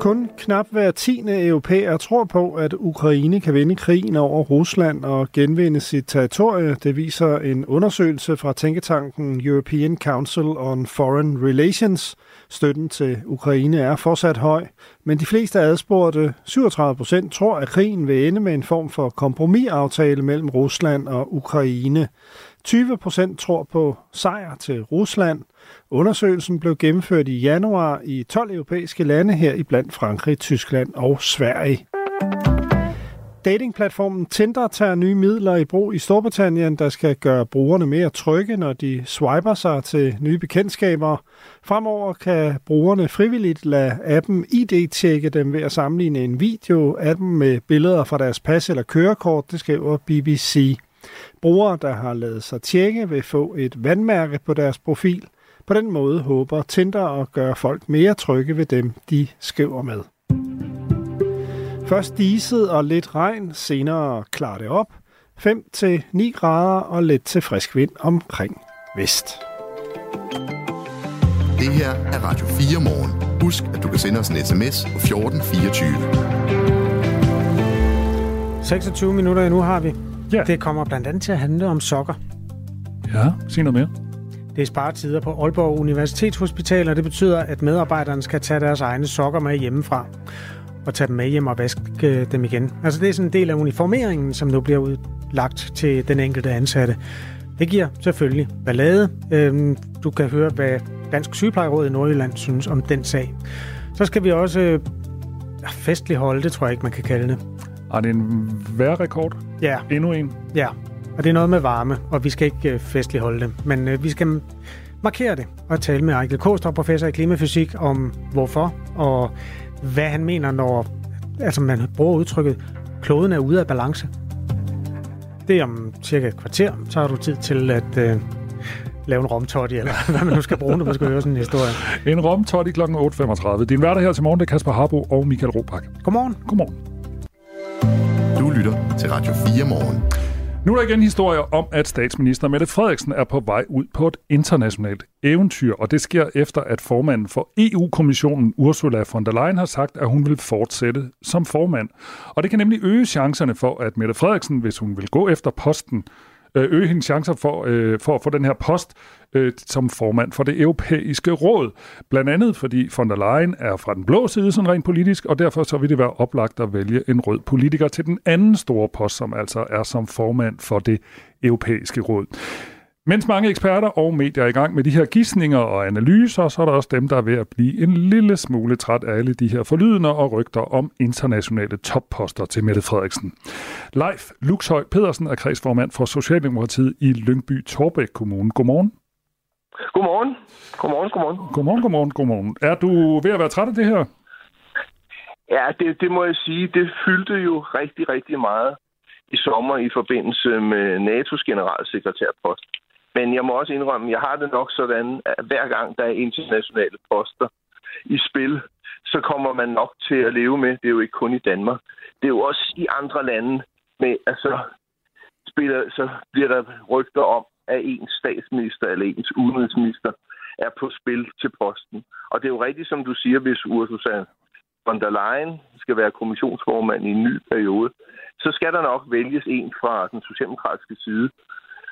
Kun knap hver tiende europæer tror på, at Ukraine kan vinde krigen over Rusland og genvinde sit territorie. Det viser en undersøgelse fra tænketanken European Council on Foreign Relations. Støtten til Ukraine er fortsat høj, men de fleste adspurgte, 37 procent, tror, at krigen vil ende med en form for kompromisaftale mellem Rusland og Ukraine. 20 procent tror på sejr til Rusland. Undersøgelsen blev gennemført i januar i 12 europæiske lande her i blandt Frankrig, Tyskland og Sverige. Datingplatformen Tinder tager nye midler i brug i Storbritannien, der skal gøre brugerne mere trygge, når de swiper sig til nye bekendtskaber. Fremover kan brugerne frivilligt lade appen ID-tjekke dem ved at sammenligne en video af dem med billeder fra deres pas eller kørekort, det skriver BBC. Brugere, der har lavet sig tjekke, vil få et vandmærke på deres profil. På den måde håber Tinder at gøre folk mere trygge ved dem, de skriver med. Først diset og lidt regn, senere klarer det op. 5-9 grader og lidt til frisk vind omkring vest. Det her er Radio 4 morgen. Husk, at du kan sende os en sms på 1424. 26 minutter endnu har vi. Ja. Det kommer blandt andet til at handle om sokker. Ja, sig noget mere. Det er sparetider på Aalborg Universitetshospital, og det betyder, at medarbejderne skal tage deres egne sokker med hjemmefra og tage dem med hjem og vaske øh, dem igen. Altså det er sådan en del af uniformeringen, som nu bliver udlagt til den enkelte ansatte. Det giver selvfølgelig ballade. Øhm, Du kan høre, hvad Dansk Sygeplejeråd i Nordjylland synes om den sag. Så skal vi også øh, festligholde, det tror jeg ikke, man kan kalde det. Har det en vejrrekord? Ja. Endnu en? Ja, og det er noget med varme, og vi skal ikke øh, festligt holde det. Men øh, vi skal markere det og tale med Ejkel Kostrup, professor i klimafysik, om hvorfor og hvad han mener, når altså man bruger udtrykket, kloden er ude af balance. Det er om cirka et kvarter, så har du tid til at øh, lave en romtotti, eller hvad man nu skal bruge, når man skal høre sådan en historie. En romtotti kl. 8.35. Din hverdag her til morgen, det er Kasper Harbo og Michael Robach. Godmorgen. Godmorgen. Du lytter til Radio 4 morgen. Nu er der igen historier om, at statsminister Mette Frederiksen er på vej ud på et internationalt eventyr, og det sker efter, at formanden for EU-kommissionen Ursula von der Leyen har sagt, at hun vil fortsætte som formand. Og det kan nemlig øge chancerne for, at Mette Frederiksen, hvis hun vil gå efter posten, Øh, øge hendes chancer for, øh, for at få den her post øh, som formand for det europæiske råd. Blandt andet fordi von der Leyen er fra den blå side sådan rent politisk, og derfor så vil det være oplagt at vælge en rød politiker til den anden store post, som altså er som formand for det europæiske råd. Mens mange eksperter og medier er i gang med de her gissninger og analyser, så er der også dem, der er ved at blive en lille smule træt af alle de her forlydende og rygter om internationale topposter til Mette Frederiksen. Leif Luxhøj Pedersen er kredsformand for Socialdemokratiet i Lyngby Torbæk Kommune. Godmorgen. Godmorgen. Godmorgen, godmorgen. Godmorgen, godmorgen, godmorgen. Er du ved at være træt af det her? Ja, det, det må jeg sige. Det fyldte jo rigtig, rigtig meget i sommer i forbindelse med NATO's generalsekretærpost. Men jeg må også indrømme, at jeg har det nok sådan, at hver gang der er internationale poster i spil, så kommer man nok til at leve med. Det er jo ikke kun i Danmark. Det er jo også i andre lande. Med, altså, spiller, så bliver der rygter om, at ens statsminister eller ens udenrigsminister er på spil til posten. Og det er jo rigtigt, som du siger, hvis Ursula von der Leyen skal være kommissionsformand i en ny periode, så skal der nok vælges en fra den socialdemokratiske side,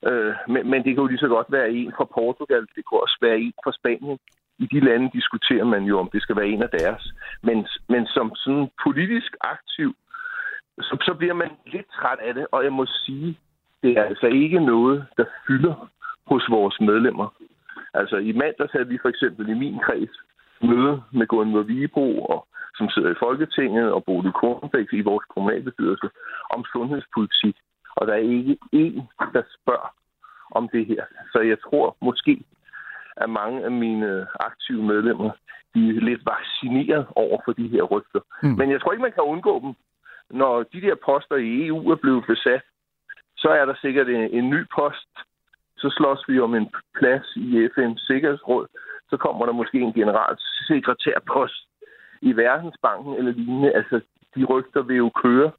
Øh, men, men det kan jo lige så godt være en fra Portugal, det kan også være en fra Spanien. I de lande diskuterer man jo, om det skal være en af deres. Men, men som sådan politisk aktiv, så, så bliver man lidt træt af det, og jeg må sige, det er altså ikke noget, der fylder hos vores medlemmer. Altså i mandags havde vi for eksempel i min kreds møde med Gunnar Vigebro, og, som sidder i Folketinget, og Bodil Kornbæk i vores kommunalbestyrelse, om sundhedspolitik og der er ikke én, der spørger om det her. Så jeg tror måske, at mange af mine aktive medlemmer de er lidt vaccineret over for de her rygter. Mm. Men jeg tror ikke, man kan undgå dem. Når de der poster i EU er blevet besat, så er der sikkert en, en ny post. Så slås vi om en plads i FN's Sikkerhedsråd. Så kommer der måske en generalsekretærpost i Verdensbanken eller lignende. Altså, de rygter vil jo køre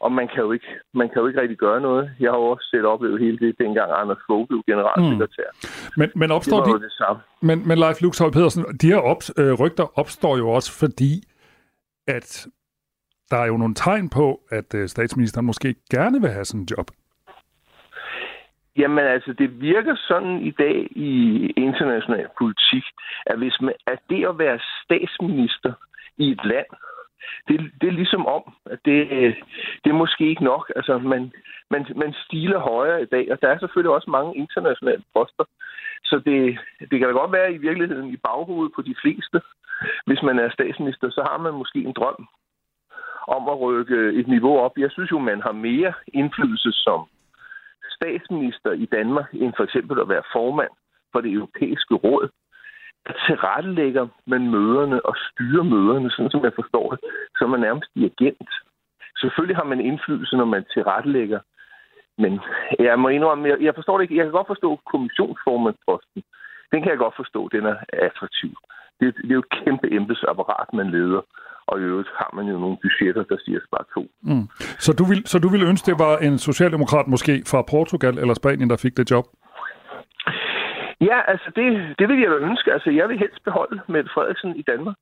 og man kan, jo ikke, man kan jo ikke rigtig gøre noget. Jeg har jo også set oplevet hele det, dengang Anders Fogh blev generalsekretær. Mm. Men, men opstår det de, det samme. Men, men Leif Luxhøj Pedersen, de her op, øh, rygter opstår jo også fordi, at der er jo nogle tegn på, at øh, statsministeren måske gerne vil have sådan en job. Jamen altså, det virker sådan i dag i international politik, at hvis man, at det at være statsminister i et land, det, det er ligesom om, at det, øh, det er måske ikke nok. Altså, man, man, man stiler højere i dag, og der er selvfølgelig også mange internationale poster. Så det, det kan da godt være i virkeligheden i baghovedet på de fleste. Hvis man er statsminister, så har man måske en drøm om at rykke et niveau op. Jeg synes jo, man har mere indflydelse som statsminister i Danmark, end for eksempel at være formand for det europæiske råd tilrettelægger man møderne og styrer møderne, sådan som jeg forstår det, så man nærmest dirigent. Selvfølgelig har man indflydelse, når man tilrettelægger, men jeg må indrømme, jeg, jeg forstår det ikke. Jeg kan godt forstå kommissionsformandsposten. Den kan jeg godt forstå, den er attraktiv. Det, det er jo et kæmpe embedsapparat, man leder. Og i øvrigt har man jo nogle budgetter, der siger bare to. Mm. Så, du vil, så du ville ønske, det var en socialdemokrat måske fra Portugal eller Spanien, der fik det job? Ja, altså det, det vil jeg da ønske. Altså jeg vil helst beholde Mette Frederiksen i Danmark.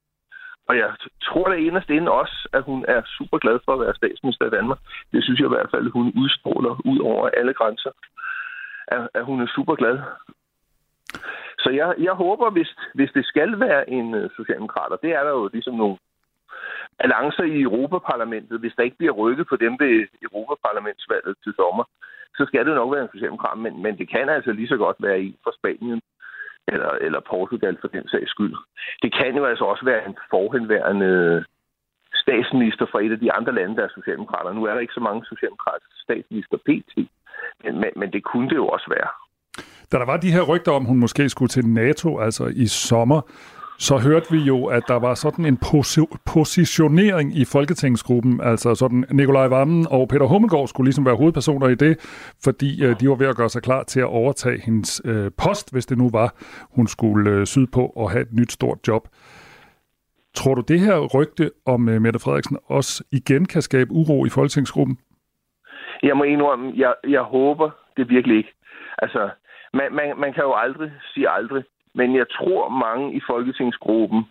Og jeg tror da inderst inde også, at hun er super glad for at være statsminister i Danmark. Det synes jeg i hvert fald, at hun udstråler ud over alle grænser. At, at hun er super glad. Så jeg, jeg håber, hvis, hvis det skal være en øh, socialdemokrat, og det er der jo ligesom nogle balancer i Europaparlamentet, hvis der ikke bliver rykket på dem ved Europaparlamentsvalget til sommer, så skal det nok være en socialdemokrat, men, men det kan altså lige så godt være en fra Spanien eller, eller Portugal for den sags skyld. Det kan jo altså også være en forhenværende statsminister fra et af de andre lande, der er socialdemokrater. Nu er der ikke så mange socialdemokratiske statsminister pt. Men, men, men det kunne det jo også være. Da der var de her rygter om, hun måske skulle til NATO, altså i sommer, så hørte vi jo, at der var sådan en posi- positionering i Folketingsgruppen, altså sådan Nikolaj Vammen og Peter Hummelgaard skulle ligesom være hovedpersoner i det, fordi øh, de var ved at gøre sig klar til at overtage hendes øh, post, hvis det nu var, hun skulle øh, sydpå og have et nyt stort job. Tror du, det her rygte om øh, Mette Frederiksen også igen kan skabe uro i Folketingsgruppen? Jeg må indrømme, jeg, jeg håber det virkelig ikke. Altså, man, man, man kan jo aldrig sige aldrig. Men jeg tror, mange i Folketingsgruppen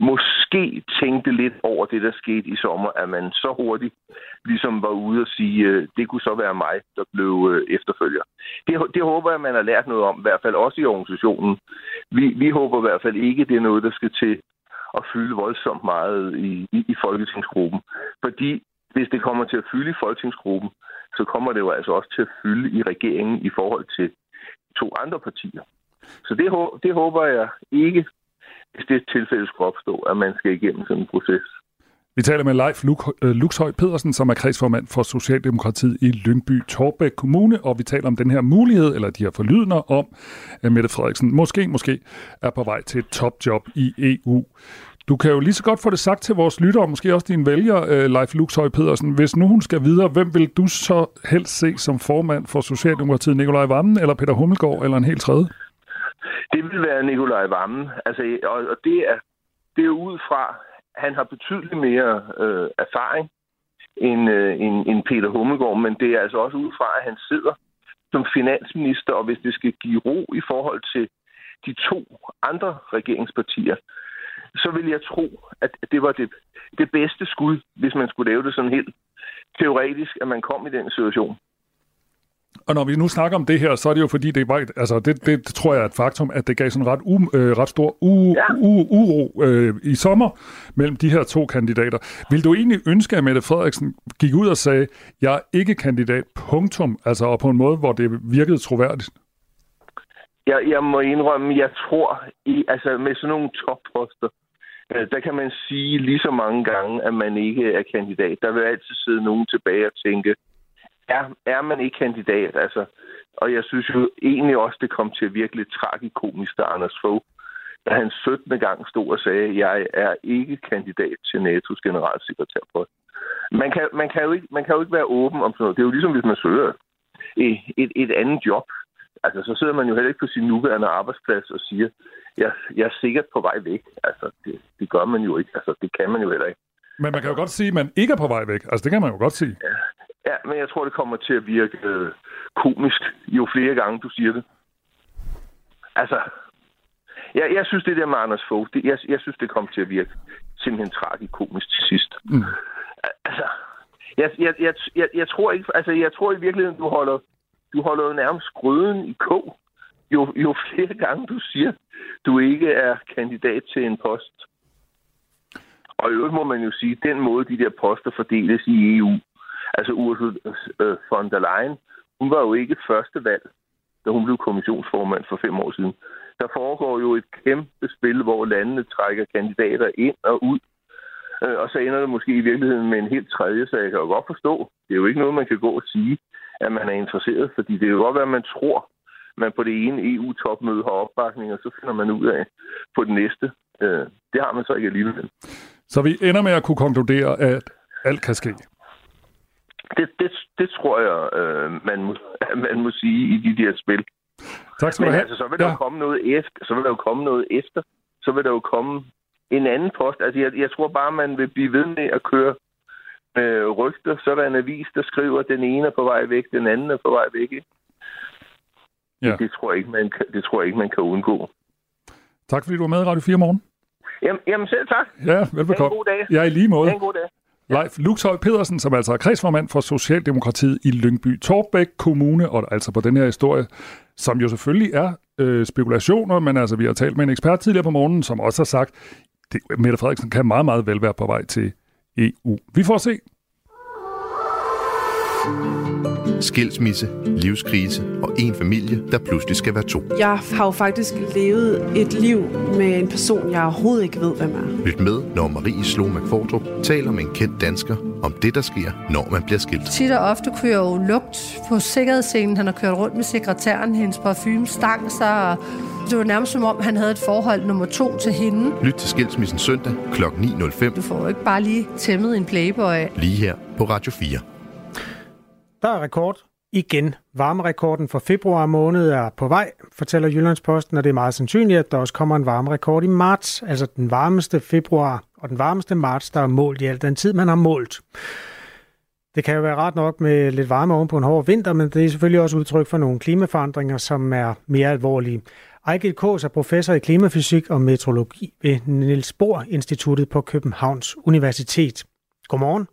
måske tænkte lidt over det, der skete i sommer, at man så hurtigt ligesom var ude og sige, øh, det kunne så være mig, der blev øh, efterfølger. Det, det håber jeg, man har lært noget om, i hvert fald også i organisationen. Vi, vi håber i hvert fald ikke, det er noget, der skal til at fylde voldsomt meget i, i, i Folketingsgruppen. Fordi hvis det kommer til at fylde i Folketingsgruppen, så kommer det jo altså også til at fylde i regeringen i forhold til to andre partier. Så det, det håber jeg ikke, hvis det tilfælde skulle opstå, at man skal igennem sådan en proces. Vi taler med Leif Luxhøj øh, Pedersen, som er kredsformand for Socialdemokratiet i Lyngby Torbæk Kommune, og vi taler om den her mulighed, eller de her forlydner om, at Mette Frederiksen måske, måske er på vej til et topjob i EU. Du kan jo lige så godt få det sagt til vores lyttere, og måske også dine vælger, øh, Leif Luxhøj Pedersen. Hvis nu hun skal videre, hvem vil du så helst se som formand for Socialdemokratiet? Nikolaj Vammen, eller Peter Hummelgaard, eller en helt tredje? Det vil være Nikolaj Vammen. Altså, og, og det er, det er ud fra, han har betydeligt mere øh, erfaring end, øh, end, end Peter Hummelgaard, men det er altså også ud fra, at han sidder som finansminister, og hvis det skal give ro i forhold til de to andre regeringspartier, så vil jeg tro, at det var det, det bedste skud, hvis man skulle lave det sådan helt teoretisk, at man kom i den situation. Og når vi nu snakker om det her, så er det jo fordi, det, var, altså det, det, det tror jeg er et faktum, at det gav sådan ret, u, øh, ret stor u, ja. u, uro øh, i sommer mellem de her to kandidater. Vil du egentlig ønske, at Mette Frederiksen gik ud og sagde, jeg er ikke kandidat, punktum, altså og på en måde, hvor det virkede troværdigt? Jeg, jeg må indrømme, jeg tror, i, altså med sådan nogle topposter, øh, der kan man sige lige så mange gange, at man ikke er kandidat. Der vil altid sidde nogen tilbage og tænke, er, er man ikke kandidat, altså. Og jeg synes jo egentlig også, det kom til at virke lidt tragikomisk, da Anders Fogh, da han 17. gang stod og sagde, at jeg er ikke kandidat til NATO's generalsekretærpost. Man kan, man, kan jo ikke, man kan jo ikke være åben om sådan noget. Det er jo ligesom, hvis man søger et, et, et andet job. Altså, så sidder man jo heller ikke på sin nuværende arbejdsplads og siger, jeg, jeg er sikkert på vej væk. Altså, det, det gør man jo ikke. Altså, det kan man jo heller ikke. Men man kan jo godt sige, at man ikke er på vej væk. Altså, det kan man jo godt sige. Ja, men jeg tror, det kommer til at virke øh, komisk, jo flere gange du siger det. Altså, jeg, jeg synes, det der med Anders Fogh, det, jeg, jeg synes, det kommer til at virke simpelthen tragikomisk til sidst. Mm. Altså, jeg, jeg, jeg, jeg, jeg, tror ikke, altså, jeg tror i virkeligheden, du holder, du holder jo nærmest grøden i kog, jo, jo flere gange du siger, du ikke er kandidat til en post. Og i øvrigt må man jo sige, den måde, de der poster fordeles i EU, Altså Ursula øh, von der Leyen, hun var jo ikke første valg, da hun blev kommissionsformand for fem år siden. Der foregår jo et kæmpe spil, hvor landene trækker kandidater ind og ud. Øh, og så ender det måske i virkeligheden med en helt tredje, så jeg kan jo godt forstå. Det er jo ikke noget, man kan gå og sige, at man er interesseret, fordi det er jo godt være, at man tror, man på det ene EU-topmøde har opbakning, og så finder man ud af på det næste. Øh, det har man så ikke alligevel. Så vi ender med at kunne konkludere, at alt kan ske? Det, det, det tror jeg, øh, man, må, man må sige i de der spil. Tak skal du have. Altså, så vil der ja. jo komme noget efter. Så vil der jo komme noget efter. Så vil der jo komme en anden post. Altså, jeg, jeg tror bare, man vil blive ved med at køre øh, rygter. Så er der en avis, der skriver, at den ene er på vej væk, den anden er på vej væk. Ikke? Ja. Det, det, tror jeg ikke, man kan, det tror jeg ikke, man kan undgå. Tak fordi du var med i Radio 4 morgen. Jamen, jamen selv tak. Ja, velbekomme. Ha' en god dag. Ja, i lige måde. Ha' en god dag. Leif Luxhøj Pedersen, som altså er kredsformand for Socialdemokratiet i Lyngby Torbæk Kommune, og altså på den her historie, som jo selvfølgelig er øh, spekulationer, men altså vi har talt med en ekspert tidligere på morgenen, som også har sagt, at Mette Frederiksen kan meget, meget vel være på vej til EU. Vi får se. Skilsmisse, livskrise og en familie, der pludselig skal være to. Jeg har jo faktisk levet et liv med en person, jeg overhovedet ikke ved, hvem er. Lyt med, når Marie Slo McFordrup taler med en kendt dansker om det, der sker, når man bliver skilt. Tit og ofte kunne jeg jo lugt på sikkerhedsscenen. Han har kørt rundt med sekretæren, hendes parfume stang sig, og det var nærmest som om, han havde et forhold nummer to til hende. Lyt til Skilsmissen søndag kl. 9.05. Du får jo ikke bare lige tæmmet en playboy. Lige her på Radio 4. Der er rekord igen. Varmerekorden for februar måned er på vej, fortæller Jyllandsposten, og det er meget sandsynligt, at der også kommer en varmerekord i marts, altså den varmeste februar og den varmeste marts, der er målt i al den tid, man har målt. Det kan jo være ret nok med lidt varme oven på en hård vinter, men det er selvfølgelig også udtryk for nogle klimaforandringer, som er mere alvorlige. Ejgil Kås er professor i klimafysik og meteorologi ved Niels Bohr Instituttet på Københavns Universitet. Godmorgen.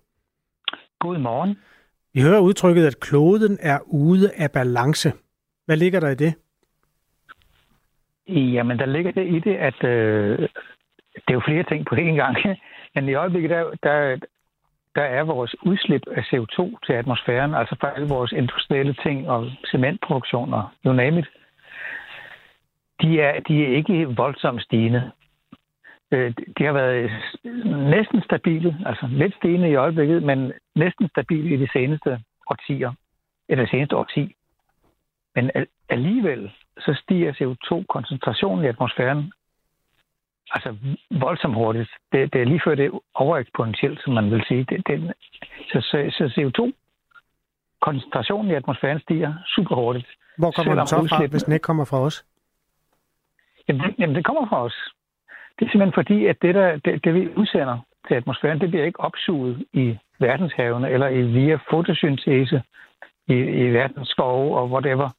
Godmorgen. Vi hører udtrykket, at kloden er ude af balance. Hvad ligger der i det? Jamen, der ligger det i det, at øh, det er jo flere ting på én gang. Men i øjeblikket, der, der, der er vores udslip af CO2 til atmosfæren, altså for alle vores industrielle ting og cementproduktioner, you name it, de er, de er ikke voldsomt stigende. Øh, de har været næsten stabile, altså lidt stigende i øjeblikket, men næsten stabile i de seneste årtier, eller seneste årti. Men alligevel så stiger CO2-koncentrationen i atmosfæren altså voldsomt hurtigt. Det, det er lige før det er overeksponentielt, som man vil sige. Det, det, så, så, så CO2-koncentrationen i atmosfæren stiger super hurtigt. Hvor kommer den så fra, hvis den ikke kommer fra os? Jamen, jamen, det kommer fra os. Det er simpelthen fordi, at det, der, det, det vi udsender til atmosfæren, det bliver ikke opsuget i verdenshavene eller i via fotosyntese i, i verdens skove og whatever.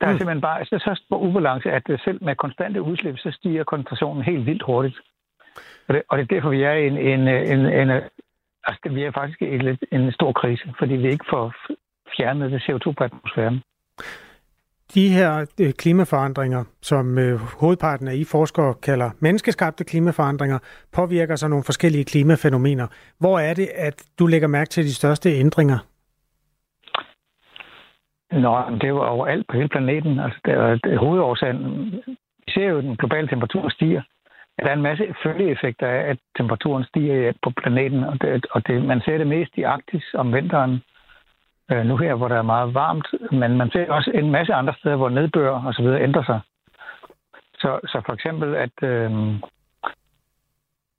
Der er mm. simpelthen bare så, så stor ubalance, at selv med konstante udslip, så stiger koncentrationen helt vildt hurtigt. Og det, og det er derfor, vi er i en, en, en, en altså, vi er faktisk i en, en stor krise, fordi vi ikke får fjernet det CO2 på atmosfæren. De her øh, klimaforandringer, som øh, hovedparten af I forskere kalder menneskeskabte klimaforandringer, påvirker så nogle forskellige klimafænomener. Hvor er det, at du lægger mærke til de største ændringer? Nå, det er jo overalt på hele planeten. Altså, det det er hovedårsagen. Vi ser jo, at den globale temperatur stiger. Der er en masse følgeeffekter af, at temperaturen stiger på planeten, og, det, og det, man ser det mest i Arktis om vinteren, øh, nu her, hvor der er meget varmt, men man ser også en masse andre steder, hvor nedbør og så videre ændrer sig. Så, så for eksempel, at øh,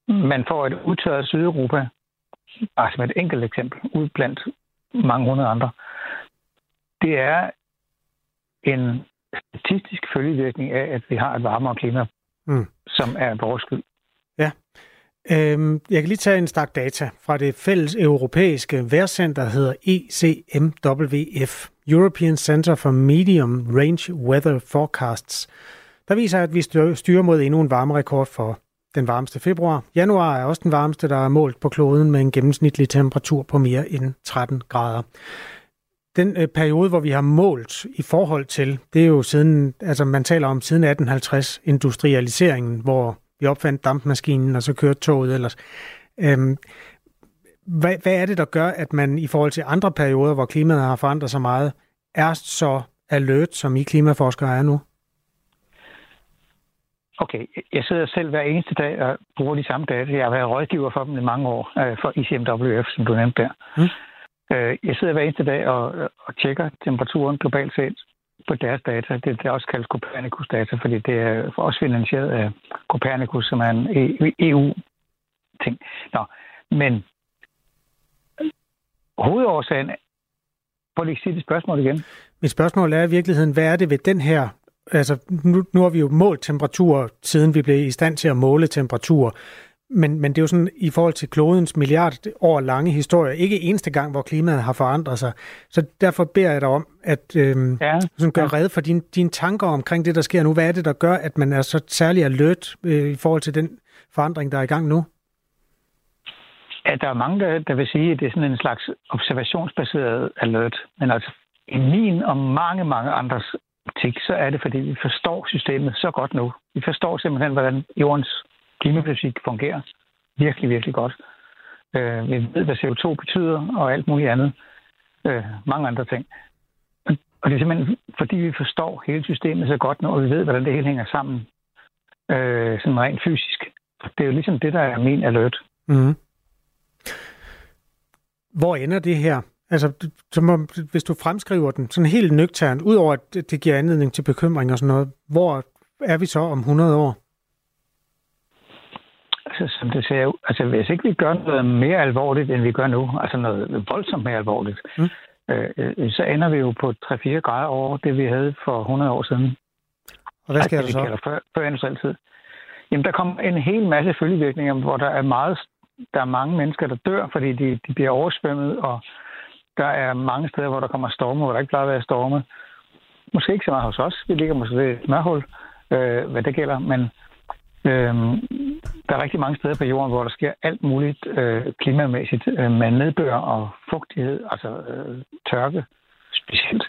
man får et udtørret Sydeuropa, bare som et enkelt eksempel, ud blandt mange hundrede andre, det er en statistisk følgevirkning af, at vi har et varmere klima, mm. som er vores skyld. Øhm, jeg kan lige tage en stak data fra det fælles europæiske vejrcenter, der hedder ECMWF, European Center for Medium Range Weather Forecasts. Der viser, at vi styrer mod endnu en varmerekord for den varmeste februar. Januar er også den varmeste, der er målt på kloden med en gennemsnitlig temperatur på mere end 13 grader. Den øh, periode, hvor vi har målt i forhold til, det er jo siden, altså man taler om siden 1850, industrialiseringen, hvor vi opfandt dampmaskinen, og så kørte toget ellers. Øhm, hvad, hvad er det, der gør, at man i forhold til andre perioder, hvor klimaet har forandret sig meget, er så alert, som I klimaforskere er nu? Okay, jeg sidder selv hver eneste dag og bruger de samme data. Jeg har været rådgiver for dem i mange år, øh, for ICMWF, som du nævnte der. Mm. Øh, jeg sidder hver eneste dag og, og tjekker temperaturen globalt set på deres data. Det, det er også kaldt Copernicus-data, fordi det er også finansieret af Copernicus, som er en e- e EU-ting. Nå, men hovedårsagen... Prøv lige at sige det spørgsmål igen. Mit spørgsmål er i virkeligheden, hvad er det ved den her altså nu, nu har vi jo målt temperatur, siden vi blev i stand til at måle temperatur. Men, men det er jo sådan, i forhold til klodens milliard år lange historie, ikke eneste gang, hvor klimaet har forandret sig. Så derfor beder jeg dig om, at øhm, ja. sådan gør red for dine din tanker omkring det, der sker nu. Hvad er det, der gør, at man er så særlig alert øh, i forhold til den forandring, der er i gang nu? Ja, der er mange, der, der vil sige, at det er sådan en slags observationsbaseret alert. Men altså, i min og mange, mange andres optik, så er det, fordi vi forstår systemet så godt nu. Vi forstår simpelthen, hvordan jordens klimafysik fungerer virkelig, virkelig godt. Øh, vi ved, hvad CO2 betyder og alt muligt andet. øh, mange andre ting. Og det er simpelthen, fordi vi forstår hele systemet så godt nu, og vi ved, hvordan det hele hænger sammen, øh, sådan rent fysisk. Det er jo ligesom det, der er min alert. Mm. Hvor ender det her? Altså, som om, hvis du fremskriver den sådan helt nøgternt, udover at det giver anledning til bekymring og sådan noget, hvor er vi så om 100 år? Altså, som det ser ud, altså hvis ikke vi gør noget mere alvorligt, end vi gør nu, altså noget voldsomt mere alvorligt, mm. øh, øh så ender vi jo på 3-4 grader over det, vi havde for 100 år siden. Og hvad sker altså, der så? Før, før industriel tid. Jamen, der kommer en hel masse følgevirkninger, hvor der er meget, der er mange mennesker, der dør, fordi de, de bliver oversvømmet, og der er mange steder, hvor der kommer storme, hvor der ikke plejer at være storme. Måske ikke så meget hos os. Vi ligger måske ved et smørhul, øh, hvad det gælder, men øh, der er rigtig mange steder på jorden, hvor der sker alt muligt øh, klimamæssigt øh, med nedbør og fugtighed, altså øh, tørke specielt.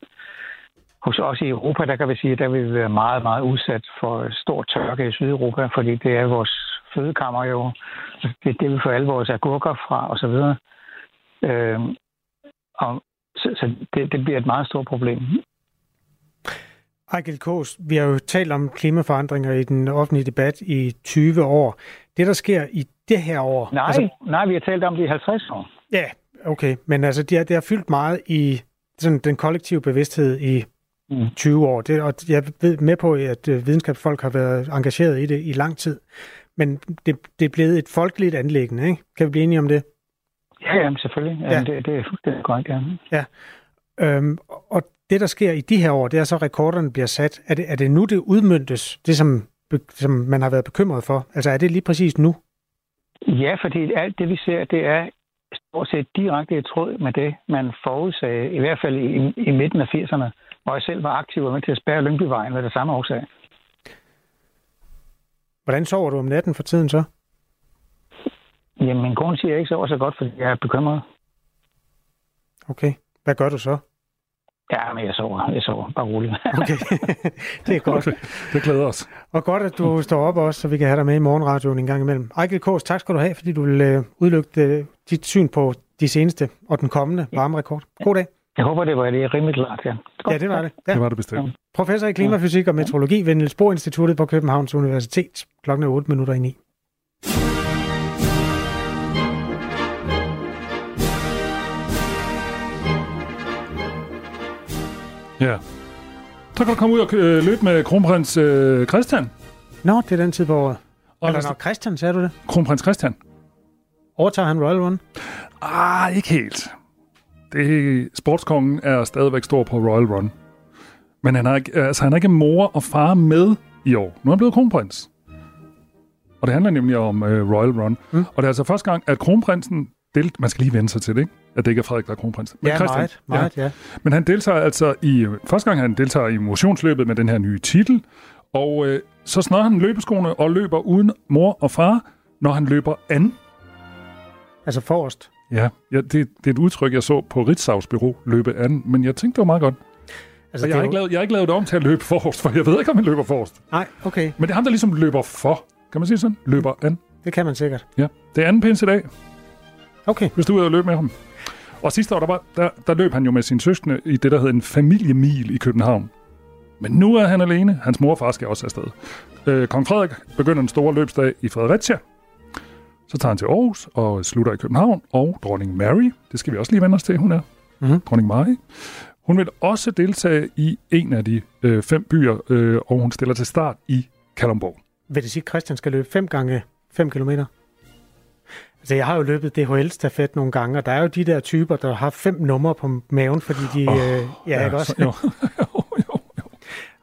Hos os i Europa, der kan vi sige, der vil vi være meget, meget udsat for stor tørke i Sydeuropa, fordi det er vores fødekammer jo. Altså, det er det, vi får alle vores agurker fra osv. Øh, og så, så det, det bliver et meget stort problem. Ejgil Kås, vi har jo talt om klimaforandringer i den offentlige debat i 20 år. Det, der sker i det her år... Nej, altså, nej vi har talt om det i 50 år. Ja, okay. Men altså, det har, det har fyldt meget i sådan, den kollektive bevidsthed i mm. 20 år. Det, og jeg ved med på, at øh, videnskabsfolk har været engageret i det i lang tid. Men det, det er blevet et folkeligt anlæggende, ikke? Kan vi blive enige om det? Ja, jamen, selvfølgelig. Jamen, ja. det, det er fuldstændig korrekt, ja. ja. Øhm, og det, der sker i de her år, det er så, at rekorderne bliver sat. Er det, er det nu, det udmyndtes, det som, som man har været bekymret for? Altså er det lige præcis nu? Ja, fordi alt det, vi ser, det er stort set direkte i tråd med det, man forudsagde, i hvert fald i, i midten af 80'erne, hvor jeg selv var aktiv og med til at spærre Lyngbyvejen med det samme årsag. Hvordan sover du om natten for tiden så? Jamen, min kone siger, at jeg ikke sover så godt, fordi jeg er bekymret. Okay. Hvad gør du så? Ja, men jeg sover. Jeg sover. Bare roligt. okay. det er godt. Okay. Det glæder os. Og godt, at du står op også, så vi kan have dig med i morgenradioen en gang imellem. Ejkel Kås, tak skal du have, fordi du vil øh, udlygte uh, dit syn på de seneste og den kommende varmerekord. God dag. Jeg håber, det var det rimelig klart, ja. Godt. Ja, det var det. Ja. Det var det bestemt. Professor i klimafysik og meteorologi ved Niels Bohr Instituttet på Københavns Universitet. Klokken er 8 minutter i 9. Ja. Så kan du komme ud og øh, løbe med kronprins øh, Christian. Nå, det er den tid på året. Og Eller nok Christian, sagde du det? Kronprins Christian. Overtager han Royal Run? Ah, ikke helt. Det, sportskongen er stadigvæk stor på Royal Run. Men han har, ikke, altså, han har ikke mor og far med i år. Nu er han blevet kronprins. Og det handler nemlig om øh, Royal Run. Mm. Og det er altså første gang, at kronprinsen delt... Man skal lige vende sig til det, ikke? At det ikke er Frederik, der er kronprins. Men ja, Christian, meget, meget, ja. ja. Men han deltager altså i... Første gang, han deltager i motionsløbet med den her nye titel. Og øh, så snart han løbeskoene og løber uden mor og far, når han løber an. Altså forrest? Ja, ja det, det er et udtryk, jeg så på Ritzau's bureau, løbe an. Men jeg tænkte, det var meget godt. Altså, jeg, har ikke lavet, jeg har ikke lavet det om til at løbe forrest, for jeg ved ikke, om han løber forrest. Nej, okay. Men det er ham, der ligesom løber for. Kan man sige sådan? Løber an. Det kan man sikkert. Ja. Det er anden pins i dag. Okay. Hvis du er ude og løbe med ham. Og sidste år, der, var, der, der løb han jo med sin søskende i det, der hedder en familiemil i København. Men nu er han alene. Hans mor og far skal også afsted. Øh, Kong Frederik begynder en stor løbsdag i Fredericia. Så tager han til Aarhus og slutter i København. Og dronning Mary, det skal vi også lige vende os til, hun er. Mm-hmm. Dronning Mary. Hun vil også deltage i en af de øh, fem byer, øh, og hun stiller til start i Kalundborg. Vil det sige, at Christian skal løbe 5 gange 5 kilometer? Altså, jeg har jo løbet DHL-stafet nogle gange, og der er jo de der typer, der har fem numre på maven, fordi de... Oh, øh, ja, ja, ikke også? Jo. jo, jo, jo.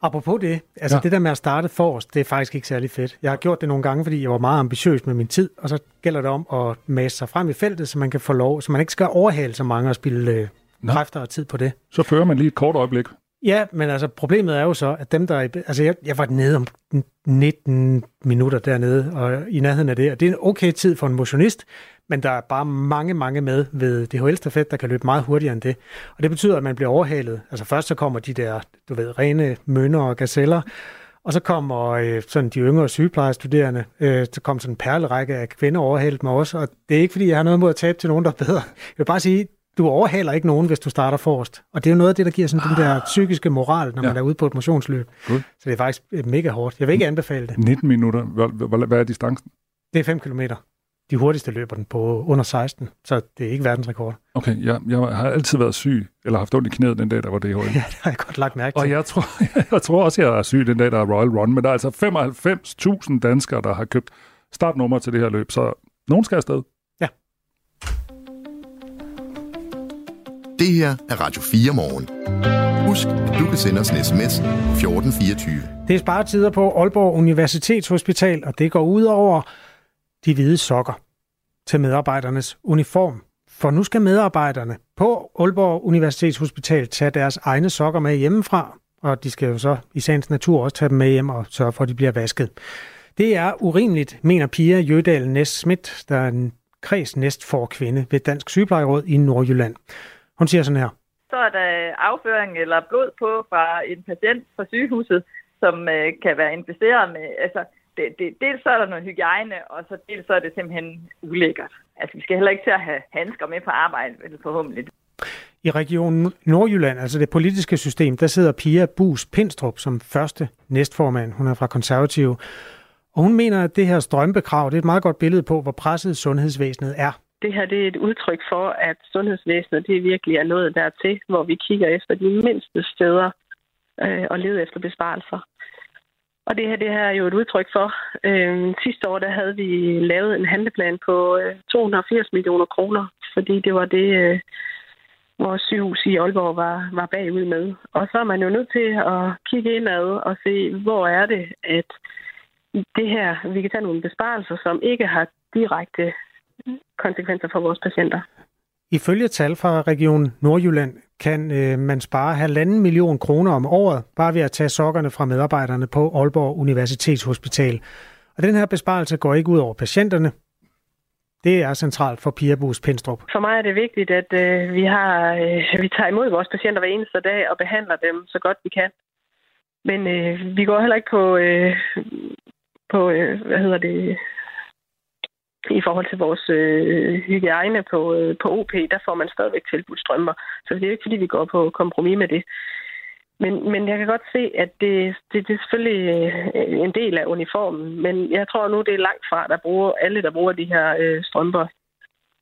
Apropos det, altså ja. det der med at starte forrest, det er faktisk ikke særlig fedt. Jeg har gjort det nogle gange, fordi jeg var meget ambitiøs med min tid, og så gælder det om at mase sig frem i feltet, så man kan få lov, så man ikke skal overhale så mange og spille øh, kræfter og tid på det. Så fører man lige et kort øjeblik. Ja, men altså problemet er jo så, at dem, der. Altså jeg, jeg var nede om 19 minutter dernede, og i nærheden af det, og det er en okay tid for en motionist, men der er bare mange, mange med ved DHL-stafet, der kan løbe meget hurtigere end det. Og det betyder, at man bliver overhalet. Altså først så kommer de der, du ved, rene mønner og gazeller, og så kommer øh, sådan de yngre sygeplejestuderende, øh, så kommer sådan en perlerække af kvinder overhalet mig også, og det er ikke, fordi jeg har noget mod at tabe til nogen, der er bedre. Jeg vil bare sige, du overhaler ikke nogen, hvis du starter forrest. Og det er jo noget af det, der giver sådan den der psykiske moral, når ja. man er ude på et motionsløb. Good. Så det er faktisk øh, mega hårdt. Jeg vil ikke anbefale det. 19 minutter. Hvad, hvad, er distancen? Det er 5 kilometer. De hurtigste løber den på under 16, så det er ikke verdensrekord. Okay, jeg, jeg har altid været syg, eller haft ondt i knæet den dag, der var det Ja, det har jeg godt lagt mærke til. Og jeg tror, jeg tror også, jeg er syg den dag, der er Royal Run, men der er altså 95.000 danskere, der har købt startnummer til det her løb, så nogen skal afsted. Det her er Radio 4 morgen. Husk, at du kan sende os en sms 1424. Det er sparetider på Aalborg Universitetshospital, og det går ud over de hvide sokker til medarbejdernes uniform. For nu skal medarbejderne på Aalborg Universitetshospital tage deres egne sokker med hjemmefra, og de skal jo så i sagens natur også tage dem med hjem og sørge for, at de bliver vasket. Det er urimeligt, mener Pia Jødal Næs Schmidt, der er en kredsnæstfor kvinde ved Dansk Sygeplejeråd i Nordjylland. Hun siger sådan her. Så er der afføring eller blod på fra en patient fra sygehuset, som øh, kan være inficeret med... Altså, det, det, dels så er der noget hygiejne, og så dels så er det simpelthen ulækkert. Altså, vi skal heller ikke til at have handsker med på arbejde, vel forhåbentlig. I regionen Nordjylland, altså det politiske system, der sidder Pia Bus Pindstrup som første næstformand. Hun er fra konservative. Og hun mener, at det her strømpekrav, det er et meget godt billede på, hvor presset sundhedsvæsenet er. Det her det er et udtryk for, at sundhedsvæsenet det virkelig er nået dertil, hvor vi kigger efter de mindste steder øh, og leder efter besparelser. Og det her, det her er jo et udtryk for. Øh, sidste år der havde vi lavet en handleplan på øh, 280 millioner kroner, fordi det var det, øh, vores sygehus i Aalborg var, var bagud med. Og så er man jo nødt til at kigge indad og se, hvor er det, at det her, vi kan tage nogle besparelser, som ikke har direkte konsekvenser for vores patienter. Ifølge tal fra Region Nordjylland kan øh, man spare halvanden million kroner om året, bare ved at tage sokkerne fra medarbejderne på Aalborg Universitetshospital. Og den her besparelse går ikke ud over patienterne. Det er centralt for Pia Bus Pendstrup. For mig er det vigtigt, at øh, vi, har, øh, vi tager imod vores patienter hver eneste dag og behandler dem så godt vi kan. Men øh, vi går heller ikke på, øh, på øh, hvad hedder det, i forhold til vores øh, hygiejne på, øh, på OP, der får man stadigvæk tilbudt strømmer. Så det er jo ikke, fordi vi går på kompromis med det. Men, men jeg kan godt se, at det, det, det er selvfølgelig øh, en del af uniformen, men jeg tror nu, det er langt fra, der bruger, alle, der bruger de her øh, strømper.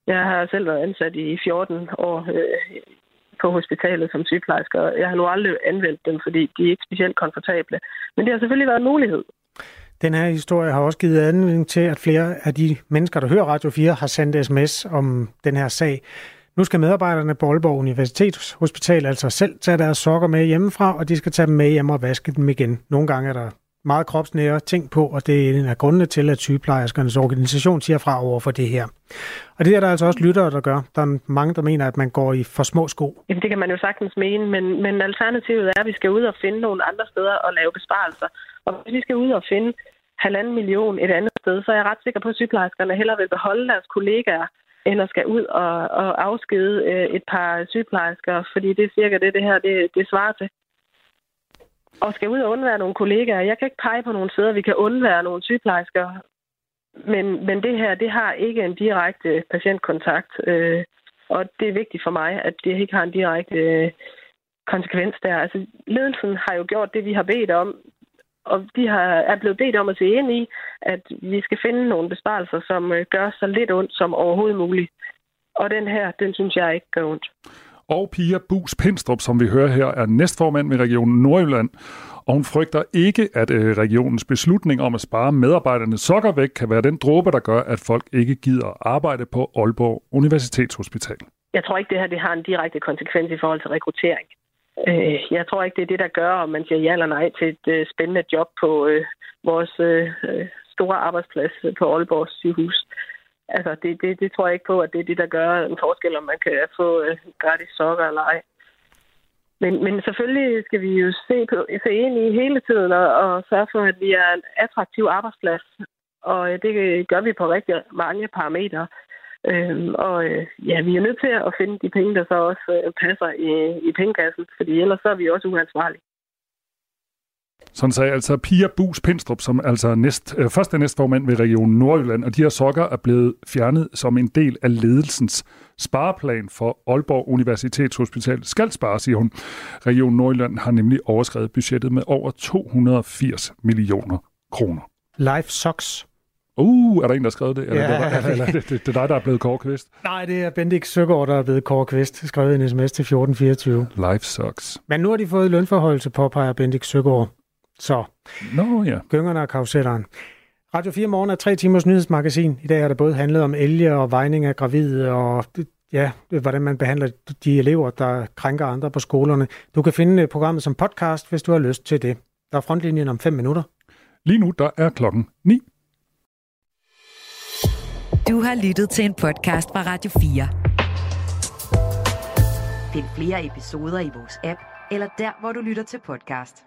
Jeg har selv været ansat i 14 år øh, på hospitalet som sygeplejerske, og jeg har nu aldrig anvendt dem, fordi de er ikke specielt komfortable. Men det har selvfølgelig været en mulighed. Den her historie har også givet anledning til, at flere af de mennesker, der hører Radio 4, har sendt sms om den her sag. Nu skal medarbejderne på Aalborg Universitetshospital altså selv tage deres sokker med hjemmefra, og de skal tage dem med hjem og vaske dem igen. Nogle gange er der meget kropsnære ting på, og det er en af grundene til, at sygeplejerskernes organisation siger fra over for det her. Og det er der altså også lyttere, der gør. Der er mange, der mener, at man går i for små sko. Jamen, det kan man jo sagtens mene, men, men alternativet er, at vi skal ud og finde nogle andre steder og lave besparelser. Og hvis vi skal ud og finde halvanden million et andet sted, så er jeg ret sikker på, at sygeplejerskerne hellere vil beholde deres kollegaer, end at skal ud og, og afskede øh, et par sygeplejersker, fordi det er cirka det, det her det, det svarer til. Og skal ud og undvære nogle kollegaer. Jeg kan ikke pege på nogle steder, vi kan undvære nogle sygeplejersker, men, men det her, det har ikke en direkte patientkontakt, øh, og det er vigtigt for mig, at det ikke har en direkte øh, konsekvens der. Altså, ledelsen har jo gjort det, vi har bedt om og de har, er blevet bedt om at se ind i, at vi skal finde nogle besparelser, som øh, gør så lidt ondt som overhovedet muligt. Og den her, den synes jeg ikke gør ondt. Og Pia Bus Pindstrup, som vi hører her, er næstformand med Regionen Nordjylland. Og hun frygter ikke, at øh, regionens beslutning om at spare medarbejderne sokker væk kan være den dråbe, der gør, at folk ikke gider arbejde på Aalborg Universitetshospital. Jeg tror ikke, det her det har en direkte konsekvens i forhold til rekruttering. Øh, jeg tror ikke, det er det, der gør, om man siger ja eller nej til et øh, spændende job på vores store arbejdsplads på Aalborg sygehus. Altså, det, det, det tror jeg ikke på, at det er det, der gør en forskel, om man kan få øh, gratis sokker eller ej. Men, men selvfølgelig skal vi jo se, på, se ind i hele tiden og, og sørge for, at vi er en attraktiv arbejdsplads. Og øh, det gør vi på rigtig mange parametre. Øhm, og øh, ja, vi er nødt til at finde de penge, der så også øh, passer i, i pengekassen, fordi ellers så er vi også uansvarlige. Sådan sagde altså Pia Bus Pindstrup, som altså næst, øh, første næstformand ved Region Nordjylland, og de her sokker er blevet fjernet som en del af ledelsens spareplan for Aalborg Universitetshospital. Skal spare, siger hun. Region Nordjylland har nemlig overskrevet budgettet med over 280 millioner kroner. Life Socks. Uh, er der en, der har skrevet det? Eller, Ja. det, var, eller det, det, det er dig, der er blevet Kåre Kvist? Nej, det er Bendik Søgaard, der er blevet Kåre Kvist, skrevet en sms til 1424. Life sucks. Men nu har de fået lønforholdelse, påpeger Bendik Søgaard. Så, Nå ja. gyngerne og karuselleren. Radio 4 Morgen er tre timers nyhedsmagasin. I dag har det både handlet om elge og vejning af gravide og ja, hvordan man behandler de elever, der krænker andre på skolerne. Du kan finde programmet som podcast, hvis du har lyst til det. Der er frontlinjen om 5 minutter. Lige nu, der er klokken 9. Du har lyttet til en podcast fra Radio 4. Find flere episoder i vores app, eller der, hvor du lytter til podcast.